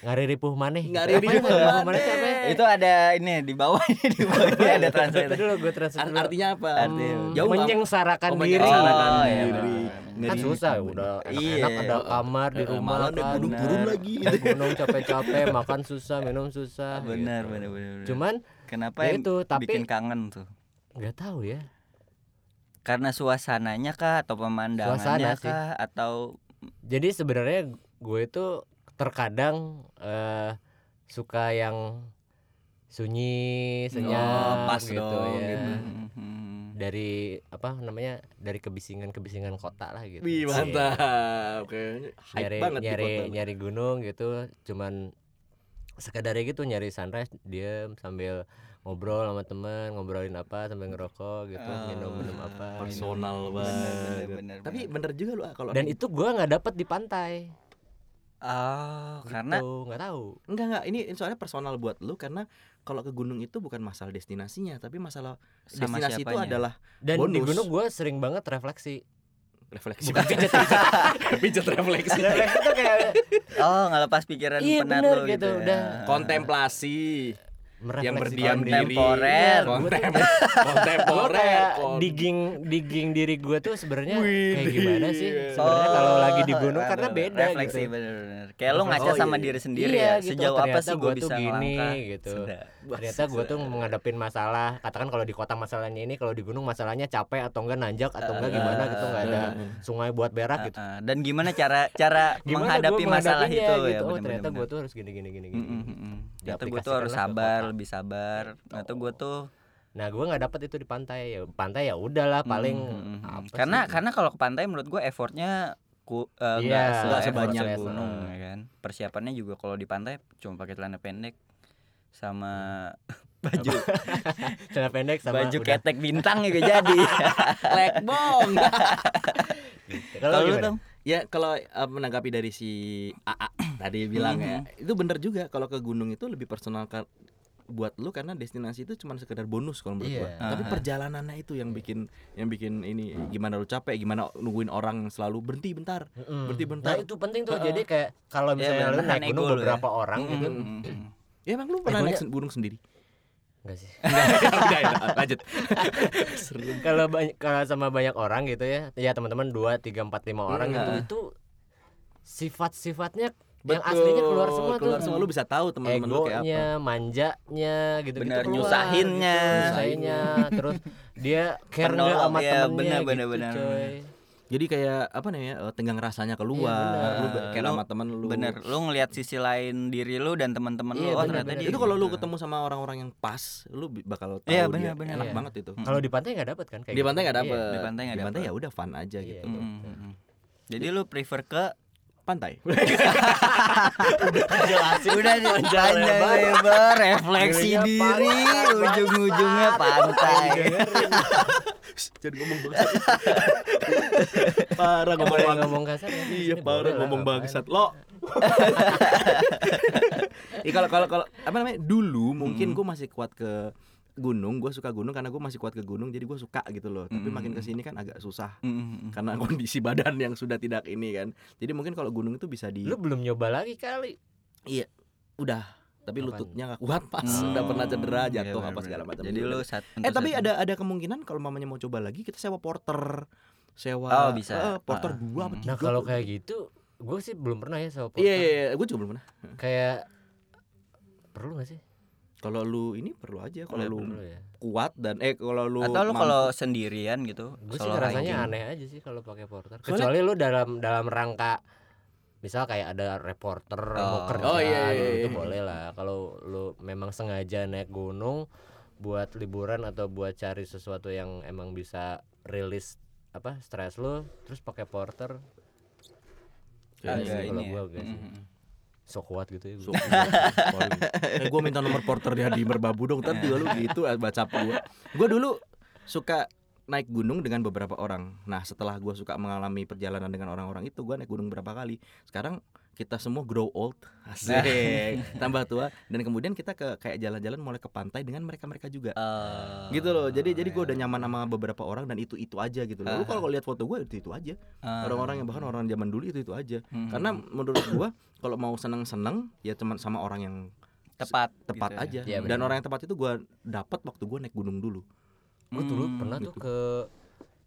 ngariripuh maneh. gitu. Ya, maneh. tuh apa ya? Itu ada ini di bawah di bawah ini ada translate. dulu gue translate dulu. artinya apa? Artinya Hmm, jauh menyengsarakan Oh, diri. menyengsarakan Oh, iya, diri. benar. kan susah udah Iya. enak ada kamar di rumah kan gunung benar. turun lagi. Gunung capek-capek makan susah minum susah Benar, gitu. benar, benar. cuman kenapa ya itu tapi bikin kangen tuh? nggak tahu ya Karena suasananya kah atau pemandangannya Suasana sih. kah atau jadi sebenarnya gue itu terkadang eh, suka yang sunyi senyap pas gitu dong, ya gitu. Hmm. dari apa namanya dari kebisingan kebisingan kota lah gitu Wih, mantap. Kayaknya hype nyari banget nyari nyari gunung gitu cuman sekedarnya gitu nyari sunrise diem sambil ngobrol sama teman ngobrolin apa sambil ngerokok gitu Oh, minum minum apa personal banget. benar, Tapi benar. bener juga lu ah, kalau dan itu gua nggak dapet di pantai Oh, karena Gitu, nggak tahu enggak enggak ini soalnya personal buat lu karena kalau ke gunung itu bukan masalah destinasinya tapi masalah sama destinasi itu adalah dan di Bonus. gunung gua sering banget refleksi refleksi bukan pijet pijet refleksi refleksi tuh kayak Oh, ngelepas pikiran Iya, penat bener lo gitu, gitu. ya. udah. kontemplasi yang berdiam diri. Kontemporer. Gua kontemporer kayak kon- digging digging diri gua tuh sebenarnya kayak gimana sih? Iya. sebenarnya kalau lagi di gunung Oh, karena beda refleksi gitu. bener-bener. Kayak lo ngaca Oh, sama iya. diri sendiri Iya, ya. gitu. Sejauh apa sih gue tuh bisa gini, gitu. Ternyata gue tuh menghadapin masalah. Katakan kalau di kota masalahnya ini kalau di gunung masalahnya capek atau enggak nanjak atau enggak gimana gitu. Nggak ada sungai buat berak gitu. Dan gimana cara cara menghadapi masalah menghadapinya itu? Ya gitu. oh ternyata gue tuh harus gini gini gini gini. Ternyata gue tuh harus sabar. Lebih sabar. Ternyata gue tuh nah gue nggak dapet itu di pantai ya pantai ya udahlah paling mm, mm, mm. apa karena sih? karena kalau ke pantai menurut gue effortnya ku uh, nggak nggak se- sebanyak gunung ya kan. Persiapannya juga kalau di pantai cuma pakai celana pendek sama baju celana pendek sama baju udah. ketek bintang juga jadi. lekbong kalau Kalau lu dong? ya kalau uh, menanggapi dari si AA tadi bilang ya itu bener juga kalau ke gunung itu lebih personal buat lu karena destinasi itu cuma sekedar bonus kalau menurut Iya. gua. Tapi perjalanannya itu yang bikin yang bikin ini gimana lu capek, gimana nungguin orang selalu berhenti bentar. Mm-mm. Berarti bentar. Nah itu penting tuh. Heeh. Jadi kayak kalau Iya, misalnya bener, lu naik gunung ya. beberapa orang gitu. Mm, mm, mm. Ya emang lu pernah naik sen- gunung sendiri? Enggak sih. Udah, ya, lanjut. Kalau banyak kalau sama banyak orang gitu ya. Ya teman-teman 2 3 4 5 orang Mm. gitu itu sifat-sifatnya yang aslinya keluar semua keluar tuh. semua lu bisa tahu teman-teman lu kayak apa. Egonya, manjanya gitu Bener, gitu nyusahinnya. nyusahinnya, terus dia care Penolong, nggak sama iya, temennya bener, gitu, bener, bener. coy. Jadi kayak apa nih ya? eh, Tenggang rasanya keluar. Iya, bener. lu kayak Lu- sama temen lu. Bener, lu ngelihat sisi lain diri lu dan teman-teman Iya, lu. Oh, bener, ternyata bener. dia Itu kalau lu gitu. ketemu sama orang-orang yang pas, lu bakal tahu Iya, dia bener, bener. enak Iya. banget itu. Kalau di pantai nggak dapet kan kayak Di gitu. pantai nggak Iya. dapet. Di pantai nggak Di pantai dapet. ya udah fun aja Iya. gitu. Mm. Jadi lu prefer ke Pantai. jelasin udah nih Panjang panjang lebar. lebar refleksi diri ujung-ujungnya pantai Jadi ngomong bangsat. parah ngomong bangsat. ngomong kasar ya? Iya parah ngomong bangsat lo. Iya kalau kalau kalau apa namanya dulu mungkin gue masih kuat ke gunung gue suka gunung karena gue masih kuat ke gunung jadi gue suka gitu loh tapi Mm. makin ke sini kan agak susah Mm-mm. karena kondisi badan yang sudah tidak ini kan jadi mungkin kalau gunung itu bisa di Lu belum nyoba lagi kali. udah tapi Apaan? lututnya nggak kuat pas Hmm. udah pernah cedera Iya, jatuh apa bener-bener. segala macam Jadi Gitu. lu saat eh tapi ada ada kemungkinan kalau mamanya mau coba lagi kita sewa porter sewa Oh, bisa. eh, porter Ah. dua apa Hmm. Nah kalau kayak gitu, gue sih belum pernah ya sama iya porter. iya, iya. gue juga belum pernah Kayak perlu gak sih? Kalau lu ini perlu aja kalau lu Perlu ya. kuat dan eh kalau lu atau lu kalau sendirian gitu Gue sih rasanya hiking. aneh aja sih kalau pakai porter. Soalnya- Kecuali lu dalam dalam rangka misal kayak ada reporter Oh. mau kerja Oh, iya, iya, gitu, iya. itu boleh lah. Kalau lu memang sengaja naik gunung buat liburan atau buat cari sesuatu yang emang bisa rilis apa stres lu terus pakai porter kalau ini gua ya. agak sih. Mm-mm. so kuat gitu ya So, gua. eh gue minta nomor porter dia di Merbabu dong juga lu gitu ah, baca gue Gue dulu suka naik gunung dengan beberapa orang Nah setelah gue suka mengalami perjalanan dengan orang-orang itu Gue naik gunung berapa kali Sekarang kita semua grow old. Asik. Tambah tua. Dan kemudian kita ke kayak jalan-jalan mulai ke pantai dengan mereka-mereka juga. Eh, gitu loh. Jadi jadi gue iya. udah nyaman sama beberapa orang dan itu itu aja gitu loh. Lu kalau lihat foto gue itu itu aja. Ah. orang-orang yang bahkan orang zaman dulu itu itu aja. Hmm. karena menurut gua kalau mau seneng-seneng ya cuman sama orang yang tepat tepat gitu ya. aja. Iya, dan orang yang tepat itu gua dapat waktu gua naik gunung dulu. Gua dulu Hmm, pernah tuh gitu. ke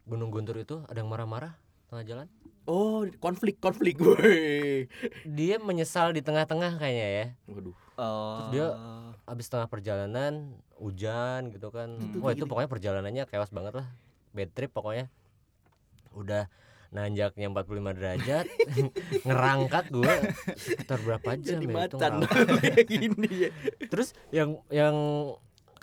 Gunung Guntur itu ada yang marah-marah tengah jalan? Oh konflik konflik gue dia menyesal di tengah-tengah kayaknya ya. Waduh. Oh. dia- habis tengah perjalanan hujan gitu kan. Itu wah itu pokoknya perjalanannya chaos banget lah. Bad trip pokoknya. Udah nanjaknya 45 derajat ngerangkat gue sekitar berapa jam jadi ya itu macan. gini ya. Terus yang yang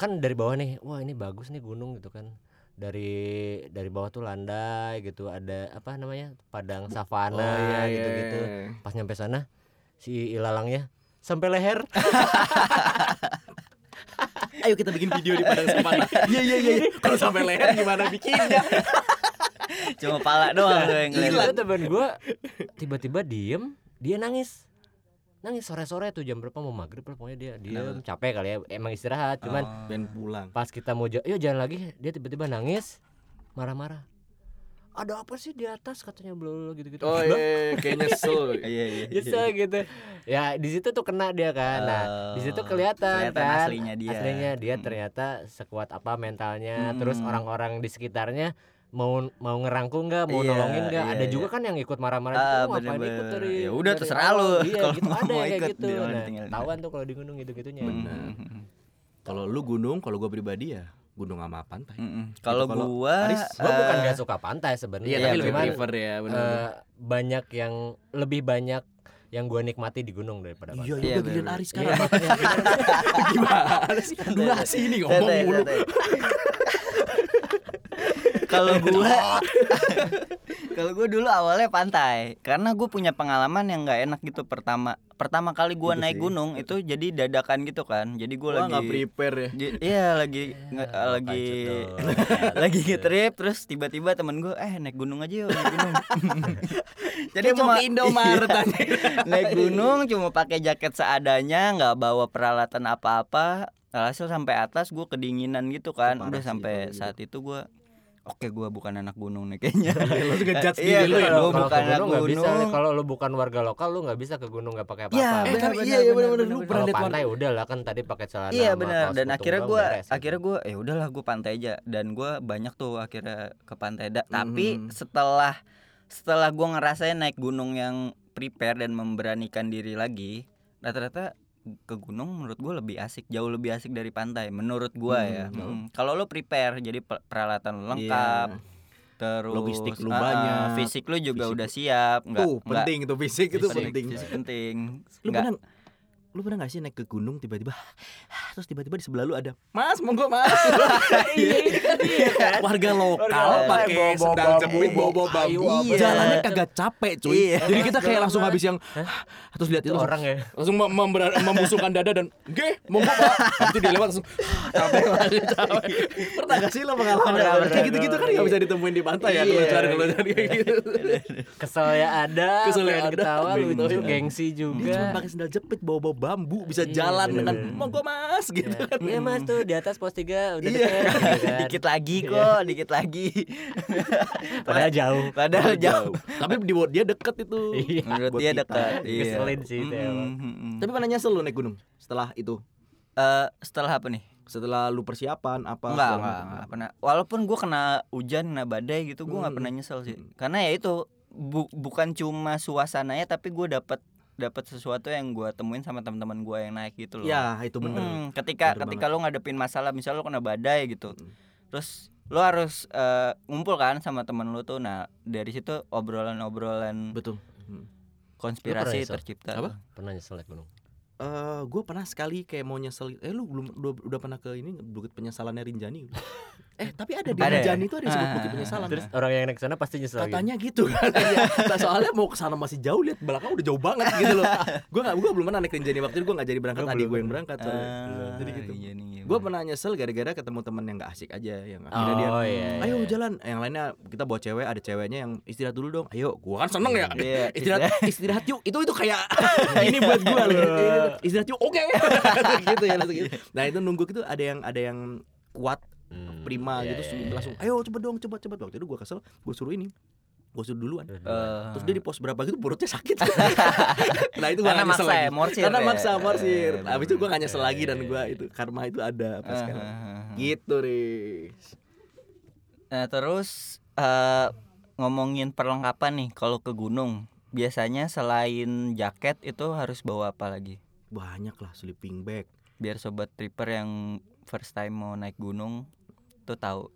kan dari bawah nih wah ini bagus nih gunung gitu kan dari dari bawah tuh landai gitu ada apa namanya padang savana gitu gitu pas nyampe sana si ilalangnya sampai leher. Ayo kita bikin video di padang savana. Iya iya iya kalau sampai leher gimana bikinnya? Cuma pala doang tuh yang ngeliat. temen gue tiba-tiba diem dia nangis nangis sore-sore tuh jam berapa mau maghrib lah pokoknya dia diem capek kali ya emang istirahat cuman Oh. pulang. pas kita mau yuk jalan lagi dia tiba-tiba nangis marah-marah. Ada apa sih di atas? katanya belum gitu-gitu. Oh Lah, iya kayak nyesel. Iya iya Nyesel gitu. Ya di situ tuh kena dia kan. Nah di situ Oh, kelihatan, kelihatan kan. aslinya dia. aslinya dia Mm. ternyata sekuat apa mentalnya terus Mm. orang-orang di sekitarnya mau mau ngerangkul nggak mau Iya, nolongin nggak iya, ada iya. juga kan yang ikut marah-marah Ah, gitu, "Lu ngapain bener-bener. ikut dari Ya udah, dari terserah awal?" lu. iya Kalau gitu mau ada kayak ikut, gitu nah tahuan tuh kalau di gunung gitu gitunya Bener. Mm-mm. kalau lu gunung kalau gua pribadi ya gunung sama pantai Mm-mm. Kalau kalau gua Aris, gua bukan eh, gak suka pantai sebenarnya Iya, Iya, tapi lebih cuman, prefer ya benar. eh, banyak yang lebih banyak yang gua nikmati di gunung daripada Iya, pantai Iya, iya, giliran. Aris sekarang. Gimana sih? Durasi ini ngomong mulu. Kalau gua Kalau gua dulu awalnya pantai Karena gue punya pengalaman yang nggak enak gitu pertama Pertama kali gua Itu naik sih. gunung itu jadi dadakan gitu kan Jadi Gua lagi nggak prepare ya. Iya lagi nge- Oh, lagi lagi nge-trip terus tiba-tiba temen gue eh naik gunung aja yuk naik gunung. Jadi Dia cuma ke Indomaret aja. naik gunung cuma pakai jaket seadanya nggak bawa peralatan apa-apa. Alhasil sampai atas gue kedinginan gitu kan. Parah Udah sampai gitu. saat itu gue Oke gue bukan anak gunung nih kayaknya Langsung ngejudge Iya, diri lu ya. kalau- Kalau Gua kalau bukan anak gunung. kalau lu bukan warga lokal lu nggak bisa ke gunung nggak pakai Iya, apa-apa Eh, benar, iya, iya benar, benar-benar benar, lu benar. pernah lihat pantai udah lah kan tadi pakai celana Iya benar dan akhirnya gue gitu. akhirnya gue ya udahlah gue pantai aja dan gue banyak tuh akhirnya ke pantai Da- tapi Mhm. setelah setelah gue ngerasain naik gunung yang prepare dan memberanikan diri lagi rata-rata ke gunung menurut gue lebih asik jauh lebih asik dari pantai menurut gue ya Mhm. Mm. kalau lo prepare jadi pe- peralatan lo lengkap Iya. terus Logistik lu ah, banyak. fisik lu juga Fisik udah siap nggak Tuh, nggak- penting itu fisik itu fisik, penting. fisik penting Lu Nggak- pernah lu pernah gak sih naik ke gunung tiba-tiba terus tiba-tiba di sebelah lu ada mas monggo mas. Warga lokal Warga pakai lokal, sendal bawa jepit kayu, bambu. Apa jalannya kagak capek cuy. Iya. jadi kita kayak langsung habis yang terus lihat itu itu langsung, orang ya? langsung membusukkan dada dan oke monggo pak. Nanti dia lewat langsung capek lagi capek pernah gak sih lo pengalaman kayak gitu-gitu kan? gak bisa ditemuin di pantai ya Iya. keluar keluar kayak gitu. Kesel ya ada Kesel ya ada, ketawa lucu gengsi dia cuma juga pakai sendal jepit bawa bambu bisa Iya, jalan bener, dengan bener. monggo mas gitu Ya, kan Iya mas tuh di atas pos 3 udah Iya. deket gitu kan. dikit lagi kok dikit lagi Padahal jauh padahal jauh tapi di dia deket itu Iya menurut dia kita. dekat iya Ngeselin sih emang. mm-mm. tapi pernah nyesel lu naik gunung setelah itu Eh, setelah apa nih setelah lu persiapan apa Enggak, enggak, enggak pernah. Walaupun gua kena hujan, kena badai gitu, gua nggak Hmm. pernah nyesel sih. Karena ya itu bu- bukan cuma suasananya tapi gua dapat dapat sesuatu yang gua temuin sama teman-teman gua yang naik gitu loh. ya itu bener Mm, ketika Bener ketika lo ngadepin masalah, misal lo kena badai gitu. Mm. Terus lo harus eh, ngumpul kan sama temen lo tuh. Nah, dari situ obrolan-obrolan betul Hmm. konspirasi tercipta. Apa? Pernah nyesel naik gunung Eh, gue pernah sekali kayak mau nyesel. Eh lu belum udah, udah pernah ke ini bukit penyesalannya Rinjani? eh tapi ada di Ada ya? Rinjani itu ada yang disebut Ah, bukit ah, penyesalan. Terus orang yang naik sana pasti nyesel. Katanya gitu kan. Nah, soalnya mau ke sana masih jauh lihat belakang udah jauh banget gitu loh. Gue nggak gue belum pernah naik Rinjani waktu itu gue nggak jadi berangkat belum gue yang berangkat. Ah, Jadi gitu. iya Gue bener. pernah nyesel gara-gara ketemu teman yang gak asik aja yang akhirnya dia Oh iya Ayo iya. jalan, yang lainnya kita bawa cewek, ada ceweknya yang istirahat dulu dong. Ayo, gua kan seneng ya. Iya, istirahat, istirahat yuk. Itu itu kayak ini buat gua loh. Istirahat yuk, oke. gitu ya gitu. Nah itu nunggu itu ada yang ada yang kuat Hmm, prima iya, gitu iya, iya. langsung ayo cepet dong cepet cepet waktu itu gua kesel gua suruh ini gua suruh duluan Eh, terus dia di pos berapa gitu perutnya sakit. Nah itu gua Karena maksa ya, lagi. morsir karena ya. maksa morsir. Eh, habis itu gua gak nyesel lagi dan gua itu karma itu ada apa ah, sekarang. gitu Riz. Nah terus eh ngomongin perlengkapan nih kalau ke gunung biasanya selain jaket itu harus bawa apa lagi? Banyak lah sleeping bag. Biar sobat tripper yang first time mau naik gunung tuh tahu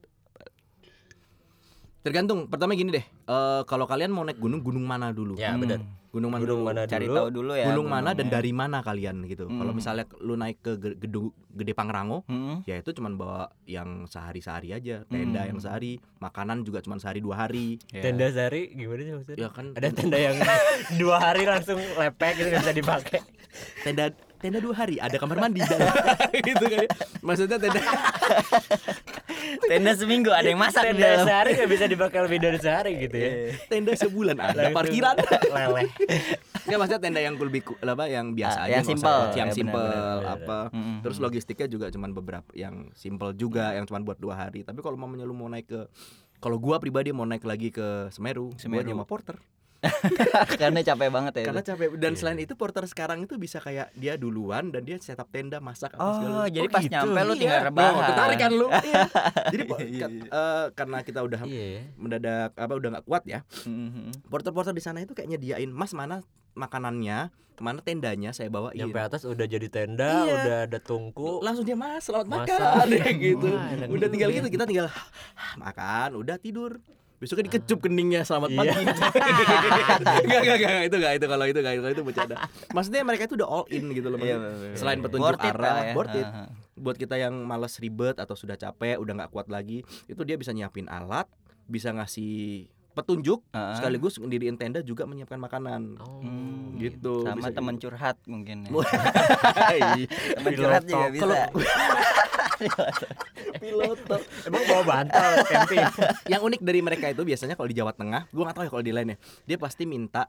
tergantung pertama gini deh eh kalau kalian mau naik gunung gunung mana dulu Ya Hmm, benar. gunung mana Gunung dulu? mana cari dulu? tahu dulu ya gunung mana dan dari mana kalian gitu kalau Hmm. misalnya lu naik ke Ge- gedung gede Pangrango Hmm, ya itu cuman bawa yang sehari-sehari aja tenda Hmm. yang sehari makanan juga cuman sehari dua hari ya. Tenda sehari gimana sih maksudnya? ya kan Ada tenda yang dua hari langsung lepek gitu nggak bisa dipakai. tenda tenda dua hari ada kamar mandi dalam gitu kan ya. maksudnya tenda tenda seminggu ada yang masak Tenda dalam. sehari nggak bisa dipakai lebih dari sehari gitu ya. tenda sebulan ada parkiran Leleh. Nggak maksudnya tenda yang lebih apa yang biasa Ah, aja yang usah simple. yang Ya, simple apa Mm-mm. terus logistiknya juga cuman beberapa yang simple juga yang cuman buat dua hari tapi kalau mamanya lu mau naik ke kalau gua pribadi mau naik lagi ke Semeru, gua Semeru. nyewa porter karena capek banget ya karena itu. capek dan Iya. selain itu porter sekarang itu bisa kayak dia duluan dan dia setup tenda masak apa segala oh jadi Oh, pas gitu. nyampe lu Iya. tinggal Oh, rebahan ketarik kan lu iya. jadi eh, karena kita udah ya. mendadak apa udah nggak kuat ya Mhm. porter-porter di sana itu kayak nyediain mas mana makanannya ke mana tendanya saya bawain Nyampe atas udah jadi tenda, Iya. udah ada tungku. langsung dia mas selamat makan ya gitu Wah, udah tinggal gitu kita tinggal makan udah tidur besoknya dikecup keningnya selamat Iya. pagi. Enggak enggak enggak. Itu enggak itu kalau itu enggak itu, itu bercanda. Maksudnya mereka itu udah all in gitu loh Iya, bener. selain petunjuk Worth arah ya. worth it. Buat kita yang males ribet atau sudah capek udah nggak kuat lagi itu dia bisa nyiapin alat bisa ngasih petunjuk ah. sekaligus ngediriin tenda juga menyiapkan makanan Oh, Hmm, gitu, sama bisa teman gitu. curhat mungkin ya. Iya. teman curhat juga bisa Kalau piloto Emang bawa bantal camping. yang unik dari mereka itu biasanya kalau di Jawa Tengah, gua nggak tahu ya kalau di lainnya, dia pasti minta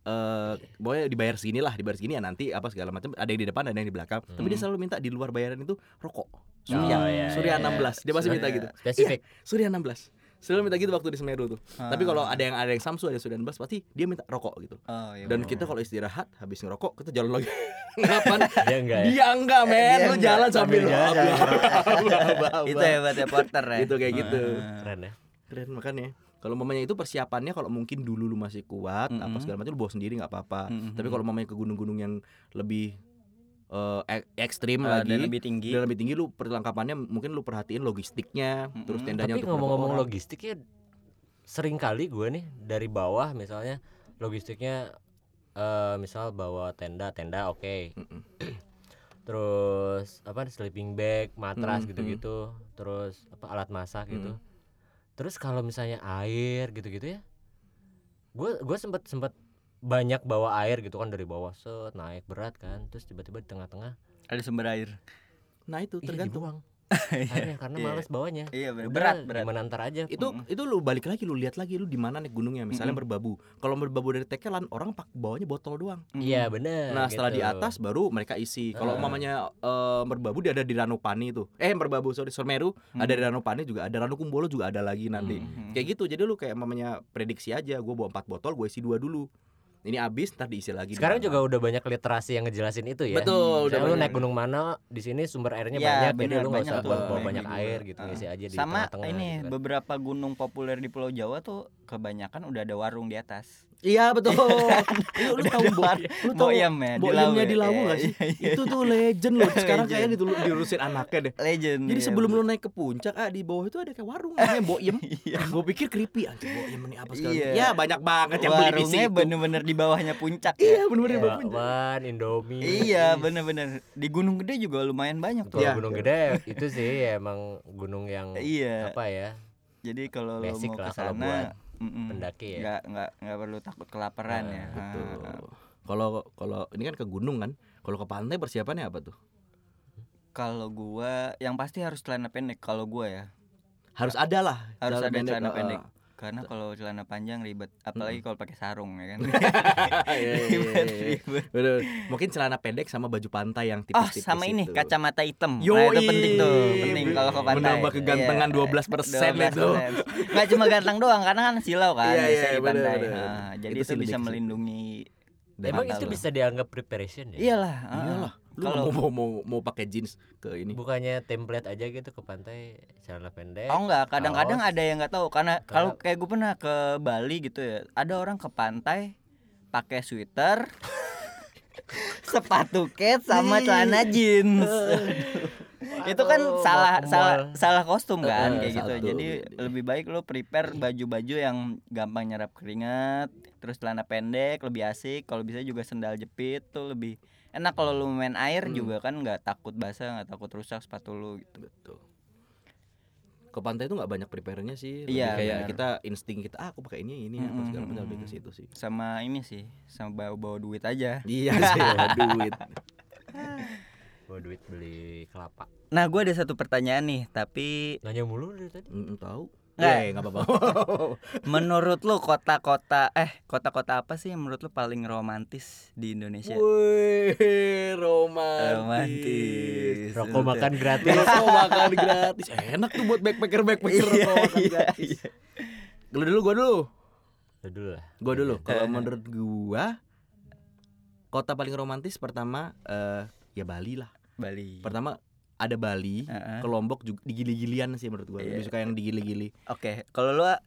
eh pokoknya dibayar segini lah, dibayar segini ya nanti apa segala macam, ada yang di depan, ada yang di belakang. Tapi dia selalu minta di luar bayaran itu rokok. Surya, Oh, iya, Surya iya, 16. Dia pasti minta gitu. Spesifik. Iya, Surya 16. Selalu minta gitu waktu di Semeru tuh. Tapi Ah. kalau ada yang ada yang Samsu ada Surya 16 pasti dia minta rokok gitu. Oh, iya Dan bener. kita kalau istirahat habis ngerokok kita jalan lagi. Ngapain? Dia enggak ya? Dia enggak, men. Dia Lu enggak. jalan sambil jalan, jalan. itu hebatnya porter ya. Gitu, kayak gitu. Ah. Keren ya. Keren makanya. Kalau mamanya itu persiapannya kalau mungkin dulu lu masih kuat apa Mm-mm. segala macam lu bawa sendiri nggak apa-apa. Mm-mm. Tapi kalau mamanya ke gunung-gunung yang lebih eh, ek- ekstrim Ah, lagi dan lebih tinggi. dan lebih tinggi lu perlengkapannya mungkin lu perhatiin logistiknya, terus Mm-mm. tendanya Tapi ngomong-ngomong logistiknya sering kali gue nih dari bawah misalnya logistiknya eh misal bawa tenda tenda oke Mm-mm. terus apa sleeping bag matras Hmm, gitu-gitu terus apa alat masak gitu Hmm. terus kalau misalnya air gitu-gitu ya gue gue sempet sempet banyak bawa air gitu kan dari bawah set naik berat kan terus tiba-tiba di tengah-tengah Ada sumber air. Nah itu tergantung. akhirnya karena Iya. males bawanya Iya, bener. Berat berat. gimana ntar aja itu itu lu balik lagi lu lihat lagi lu di mana naik gunungnya misalnya merbabu kalau merbabu dari tekelan orang pak bawanya botol doang iya bener nah setelah di gitu. atas baru mereka isi kalau Ah. mamanya eh, merbabu dia ada di Ranupani itu eh merbabu sorry Semeru ada di Ranupani juga ada Ranukumbolo juga ada lagi nanti Hmm. kayak gitu jadi lu kayak mamanya prediksi aja gue bawa empat botol gue isi dua dulu ini habis ntar diisi lagi sekarang juga udah banyak literasi yang ngejelasin itu ya betul udah lu naik gunung mana di sini sumber airnya Ya, banyak jadi bener, lu nggak banyak usah bawa, bawa banyak gitu. air gitu Ah. ngisi aja di Sama tengah-tengah ini gitu kan. beberapa gunung populer di Pulau Jawa tuh kebanyakan udah ada warung di atas. Iya betul. lu, lu tahu Bo, lu tahu Boyem ya, di Boyemnya Lawu di ya? Lawu Iya, sih? iya, iya. Itu tuh legend loh. Sekarang kayaknya itu diurusin anaknya deh. Legend. Jadi iya, sebelum lu naik ke puncak, ah di bawah itu ada kayak warung namanya Boyem. Iya. Gue pikir creepy anjir Boyem ini apa segala. Iya. Ya banyak banget yang beli di warungnya situ. bener-bener di bawahnya puncak Iya ya. bener-bener di bawah puncak. Indomie. Iya, bener-bener. Di Gunung Gede juga lumayan banyak tuh. Kalau Iya. gunung gede itu sih emang gunung yang Iya. apa ya Jadi kalau lo mau ke sana mm-mm, pendaki ya. nggak nggak nggak perlu takut kelaparan Nah, ya. Betul. Ah, ah. Kalau kalau ini kan ke gunung kan. Kalau ke pantai persiapannya apa tuh? Kalau gua yang pasti harus celana pendek kalau gua ya. Harus ada lah. Harus celana ada celana ah, pendek. ah. Karena kalau celana panjang ribet, apalagi kalau pakai sarung ya kan. Iya, iya, iya, ribet, ribet. Bener. Mungkin celana pendek sama baju pantai yang Oh, tipis-tipis sama ini itu. kacamata hitam. Yoi. Nah, itu penting tuh, penting kalau ke pantai. Menambah kegantengan 12% itu. Enggak cuma ganteng doang karena kan silau kan biasanya iya, di bener, pantai. bener. Nah, jadi Itu itu, bisa melindungi Emang itu lo. bisa dianggap preparation ya? Iyalah. ah. Iyalah. Lu Kalau- mau, mau mau mau pakai jeans ke ini. Bukannya template aja gitu ke pantai celana pendek. Oh enggak, kadang-kadang ada yang nggak tahu karena kalau kayak gue pernah ke Bali gitu ya, ada orang ke pantai pakai sweater, sepatu ket sama celana jeans. itu kan Aduh, salah ke salah salah kostum kan Eh, kayak gitu. satu. Jadi lebih baik lo prepare baju-baju yang gampang nyerap keringat, terus celana pendek lebih asik. Kalau bisa juga sendal jepit tuh lebih enak kalau lu main air Hmm. juga kan nggak takut basah, nggak takut rusak sepatu lu gitu. Betul. Ke pantai itu nggak banyak prepare-nya sih. Lebih Iya, kayak benar. kita insting kita ah aku pakai ini ini apa segala macam lebih ke situ sih. Sama ini sih, sama bawa-bawa duit aja. Iya sih, duit. Bawa duit beli kelapa. Nah, gue ada satu pertanyaan nih, tapi Nanya mulu dari tadi. Mm, tahu. Nggak. Eh, nggak apa-apa. menurut lu kota-kota eh kota-kota apa sih yang menurut lu paling romantis di Indonesia? Wih, romantis. Romantis. Rokok makan gratis. Rokok makan gratis. Enak tuh buat backpacker backpacker Iya, rokok makan iya, gratis. iya. Lu dulu, gua dulu. Lu dulu lah. Gua dulu. Kalau Eh. menurut gua kota paling romantis pertama eh ya Bali lah. Bali. Pertama ada Bali, Heeh. ke Lombok juga di gili-gilian sih menurut gua. Iya. Lebih suka yang di gili-gili. Oke, kalau lu ah,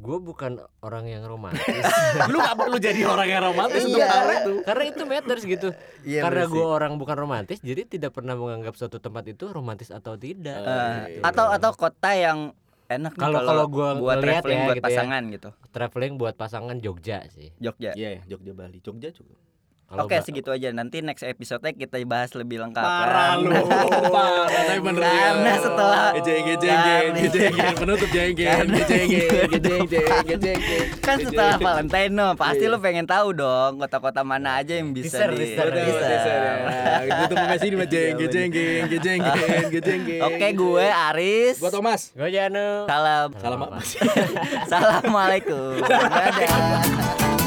Gue bukan orang yang romantis. lu gak perlu jadi orang yang romantis untuk Iya. tahu itu. Karena itu matters gitu. Iya, Karena gue orang bukan romantis, jadi tidak pernah menganggap suatu tempat itu romantis atau tidak. Eh, iya. atau atau kota yang enak Kalau- kalau gua buat traveling ya, buat gitu ya. pasangan gitu. Traveling buat pasangan Jogja sih. Jogja. Iya, Jogja Bali. Jogja juga. Oke segitu aja nanti next episode kita bahas lebih lengkap. Parah lu, parah tapi bener Karena setelah gejeng gejeng gejeng penutup jenggen gejeng gejeng gejeng Kan setelah Valentino pasti iya. lu pengen tahu dong kota-kota mana nah, aja yang bisa di. Bisa bisa. Ya. Gue terima kasih di jeng gejeng gejeng gejeng Oke gue Aris. Gue Thomas. Gue Janu. Salam. Salam. Assalamualaikum. Dadah.